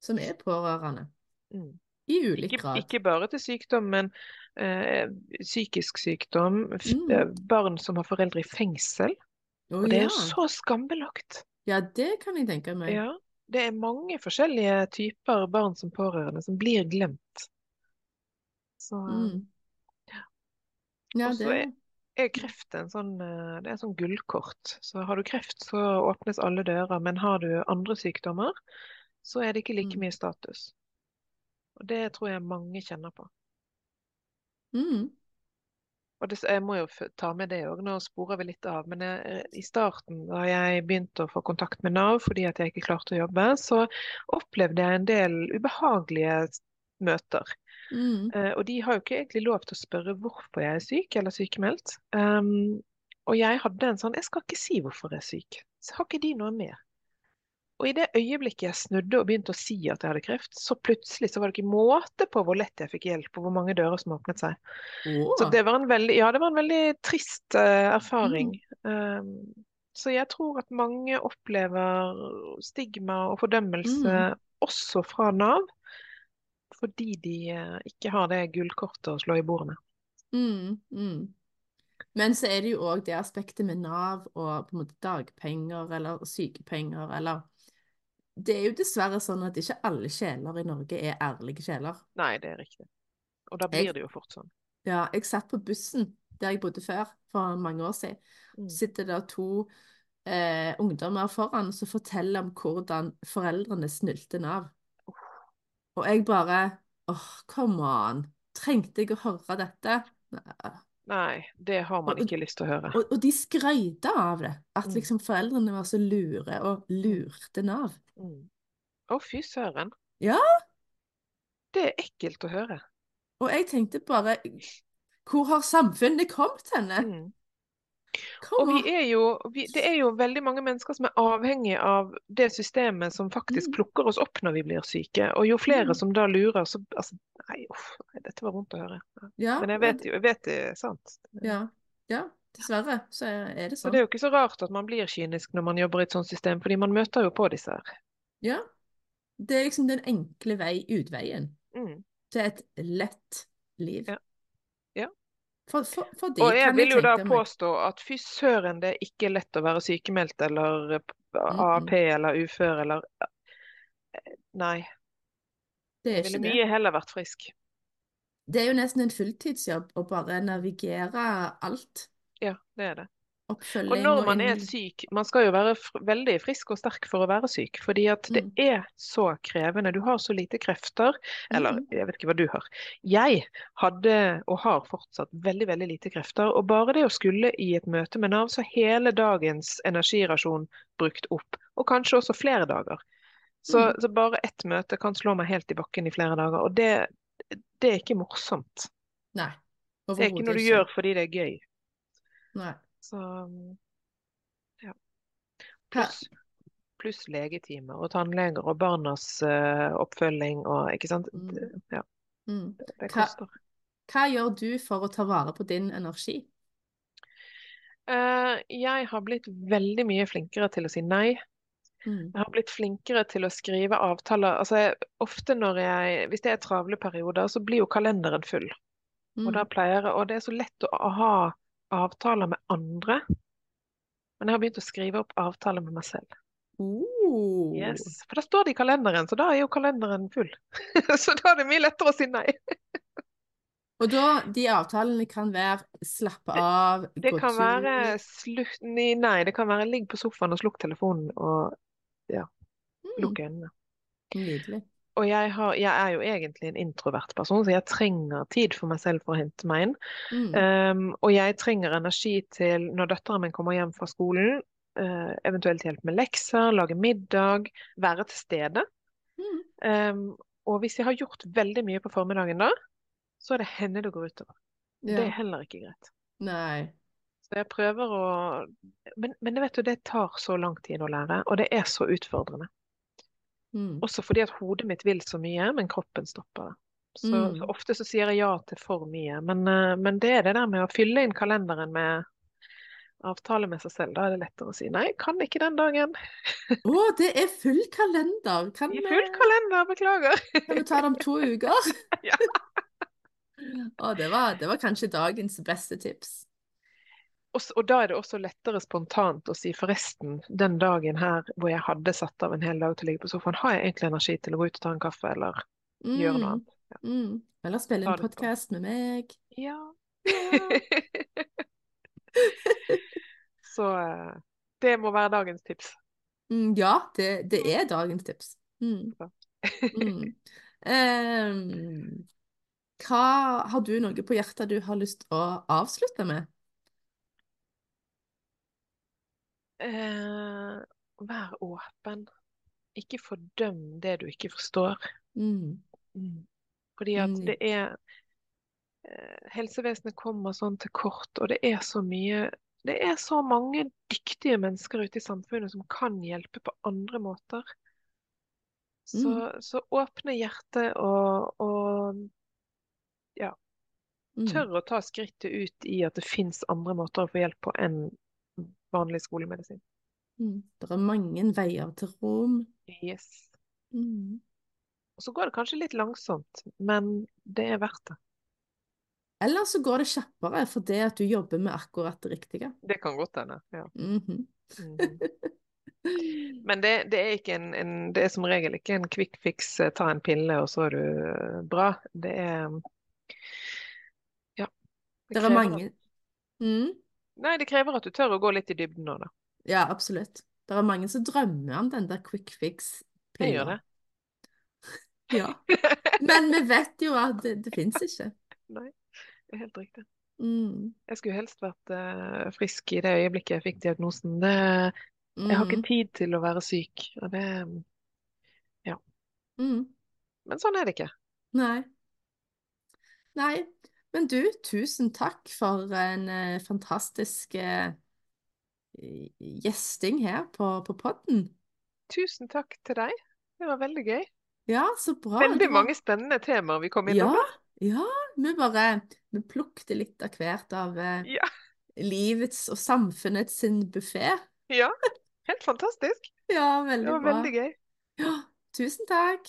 som er pårørende. mm. I ulik grad. ikke bare til sykdom, men psykisk sykdom. Mm. eh, barn som har foreldre i fengsel. Oh, Og det er ja. så skambelagt. Ja, det kan jeg tenke meg. Ja, det er mange forskjellige typer barn som pårørende som blir glemt. Så Mm. Ja, Og så det er kreft en sånn, eh, det er en sånn gullkort. Så har du kreft, så åpnes alle dører. Men har du andre sykdommer, så er det ikke like Mm. mye status. Og det tror jeg mange kjenner på. Mm. Og det, jeg må jo ta med det òg, nå sporer vi litt av. Men jeg, i starten, da jeg begynte å få kontakt med Nav fordi at jeg ikke klarte å jobbe, så opplevde jeg en del ubehagelige møter. Mm. Eh, og de har jo ikke egentlig lov til å spørre hvorfor jeg er syk eller sykemeldt. Um, og jeg hadde en sånn Jeg skal ikke si hvorfor jeg er syk. Så har ikke de noe mer. Og i det øyeblikket jeg snudde og begynte å si at jeg hadde kreft, så plutselig så var det ikke måte på hvor lett jeg fikk hjelp, og hvor mange dører som åpnet seg. Å. Så det var en veldig, ja, det var en veldig trist uh, erfaring. Um, Så jeg tror at mange opplever stigma og fordømmelse Mm. også fra Nav, fordi de uh, ikke har det gullkortet å slå i bordet med. Mm, mm. Men så er det jo òg det aspektet med Nav og på en måte dagpenger eller sykepenger eller Det er jo dessverre sånn at ikke alle sjeler i Norge er ærlige sjeler. Nei, det er riktig. Og da Jeg- blir det jo fort sånn. Ja, jeg satt på bussen der jeg bodde før, for mange år siden. Mm. sitter det to eh, ungdommer foran som forteller om hvordan foreldrene snylte Nav. Og jeg bare åh, come on. Trengte jeg å høre dette? Nei. Nei, det har man Og- ikke lyst til å høre. Og, og de skrøyta av det. At Mm. liksom foreldrene var så lure og lurte Nav. Mm. Å, fy søren. Ja. Det er ekkelt å høre. Og jeg tenkte bare Hvor har samfunnet kommet henne? Mm. Og vi er jo, vi, det er jo veldig mange mennesker som er avhengig av det systemet som faktisk Mm. plukker oss opp når vi blir syke. Og jo flere som da lurer, så altså, Nei, uff, nei, dette var vondt å høre. Ja, Men jeg vet jeg vet det er sant. Ja, ja, dessverre så er det Så Og det er jo ikke så rart at man blir kynisk når man jobber i et sånt system, fordi man møter jo på disse her. Ja. Det er liksom den enkle vei, utveien Mm. til et lett liv. Ja. For, for, fordi, Og jeg vil jo da meg- påstå at fy søren, det er ikke lett å være sykemeldt eller AAP eller ufør eller Nei. Det er ville mye heller vært frisk. Det er jo nesten en fulltidsjobb å bare navigere alt. Ja, det er det. Og når man er syk, man skal jo være fr veldig frisk og sterk for å være syk, fordi at det Mm. er så krevende. Du har så lite krefter, eller Mm. jeg vet ikke hva du har. Jeg hadde, og har fortsatt, veldig, veldig lite krefter, og bare det å skulle i et møte med Nav, så hele dagens energirasjon brukt opp, og kanskje også flere dager. Så, Mm. så bare ett møte kan slå meg helt i bakken i flere dager, og det, det er ikke morsomt. Nei. Det er ikke noe du gjør fordi det er gøy. Nei. Så ja. Pluss plus legetimer og tannleger og barnas uh, oppfølging og ikke sant. Mm. Det, ja, Mm. det, det Hva- koster. Hva gjør du for å ta vare på din energi? Uh, jeg har blitt veldig mye flinkere til å si nei. Mm. Jeg har blitt flinkere til å skrive avtaler. Altså, jeg, ofte når jeg, hvis det er travle perioder, så blir jo kalenderen full. Og Mm. da pleier og det er så lett å ha avtaler med andre. Men jeg har begynt å skrive opp avtaler med meg selv. Uh. Yes. For da står det i kalenderen, så da er jo kalenderen full. *laughs* så da er det mye lettere å si nei. Og da, de avtalene kan være slappe av, Det gå kan være slutt Nei, nei, det kan være ligg på sofaen og slukk telefonen og ja, lukk øynene. Nydelig. Og jeg, har, jeg er jo egentlig en introvert person, så jeg trenger tid for meg selv for å hente meg inn. Mm. Um, og jeg trenger energi til når datteren min kommer hjem fra skolen, uh, eventuelt hjelpe med lekser, lage middag, være til stede. Mm. Um, og hvis jeg har gjort veldig mye på formiddagen da, så er det henne det går utover. Det er heller ikke greit. Nei. Så jeg prøver å men, men vet du, det tar så lang tid å lære, og det er så utfordrende. Mm. Også fordi at hodet mitt vil så mye, men kroppen stopper det. Så, Mm. så ofte så sier jeg ja til for mye. Men, eh, men det er det der med å fylle inn kalenderen med avtale med seg selv. Da er det lettere å si nei, kan ikke den dagen. *laughs* Å, det er full kalender! Kan I vi, full kalender, beklager. kan vi ta det om to *laughs* uker? Ja. *laughs* Å, det det var kanskje dagens beste tips. Og, og da er det også lettere spontant å si forresten, den dagen her hvor jeg hadde satt av en hel dag til å ligge på sofaen, har jeg egentlig energi til å gå ut og ta en kaffe eller gjøre noe annet? Mm. Eller spille en podkast med meg. Ja. Ja. *laughs* *laughs* Så eh, det må være dagens tips. Mm, ja, det, det er dagens tips. Mm. Mm. *laughs* Ehm, hva har du noe på hjertet du har lyst å avslutte med? Eh, vær åpen. Ikke fordøm det du ikke forstår. Mm. Fordi at Mm. det er eh, Helsevesenet kommer sånn til kort, og det er så mye Det er så mange dyktige mennesker ute i samfunnet som kan hjelpe på andre måter. Så, Mm. så åpne hjertet og, og ja. tør å ta skrittet ut i at det fins andre måter å få hjelp på enn vanlig skolemedisin. Mm. Det er mange veier til Rom. Yes. Mm. Og så går det kanskje litt langsomt, men det er verdt det. Eller så går det kjappere fordi at du jobber med akkurat det riktige. Det kan godt hende. Ja. Mm -hmm. *laughs* Men det, det er en, en Det er som regel ikke en quick fix, eh, ta en pille, og så er du eh, bra. Det er Ja. Det er mange mm. Nei, det krever at du tør å gå litt i dybden nå, da. Ja, absolutt. Det er mange som drømmer om den der quick fix-pillen. Jeg gjør det. Ja. *laughs* Men vi vet jo at det, det fins ikke. Nei, det er helt riktig. Mm. Jeg skulle helst vært uh, frisk i det øyeblikket jeg fikk diagnosen. Det, jeg har Mm. ikke tid til å være syk. Og det, Mm. men sånn er det ikke. Nei. Nei. Men du, tusen takk for en eh, fantastisk eh, gjesting her på, på podden. Tusen takk til deg. Det var veldig gøy. Ja, så bra. Veldig var- mange spennende temaer vi kom innom. Ja, ja. Vi bare Vi plukket litt av hvert av eh, Ja. livets og samfunnets sin buffé. Ja, helt fantastisk. Ja, veldig bra. Det var bra. veldig gøy. Ja, tusen takk.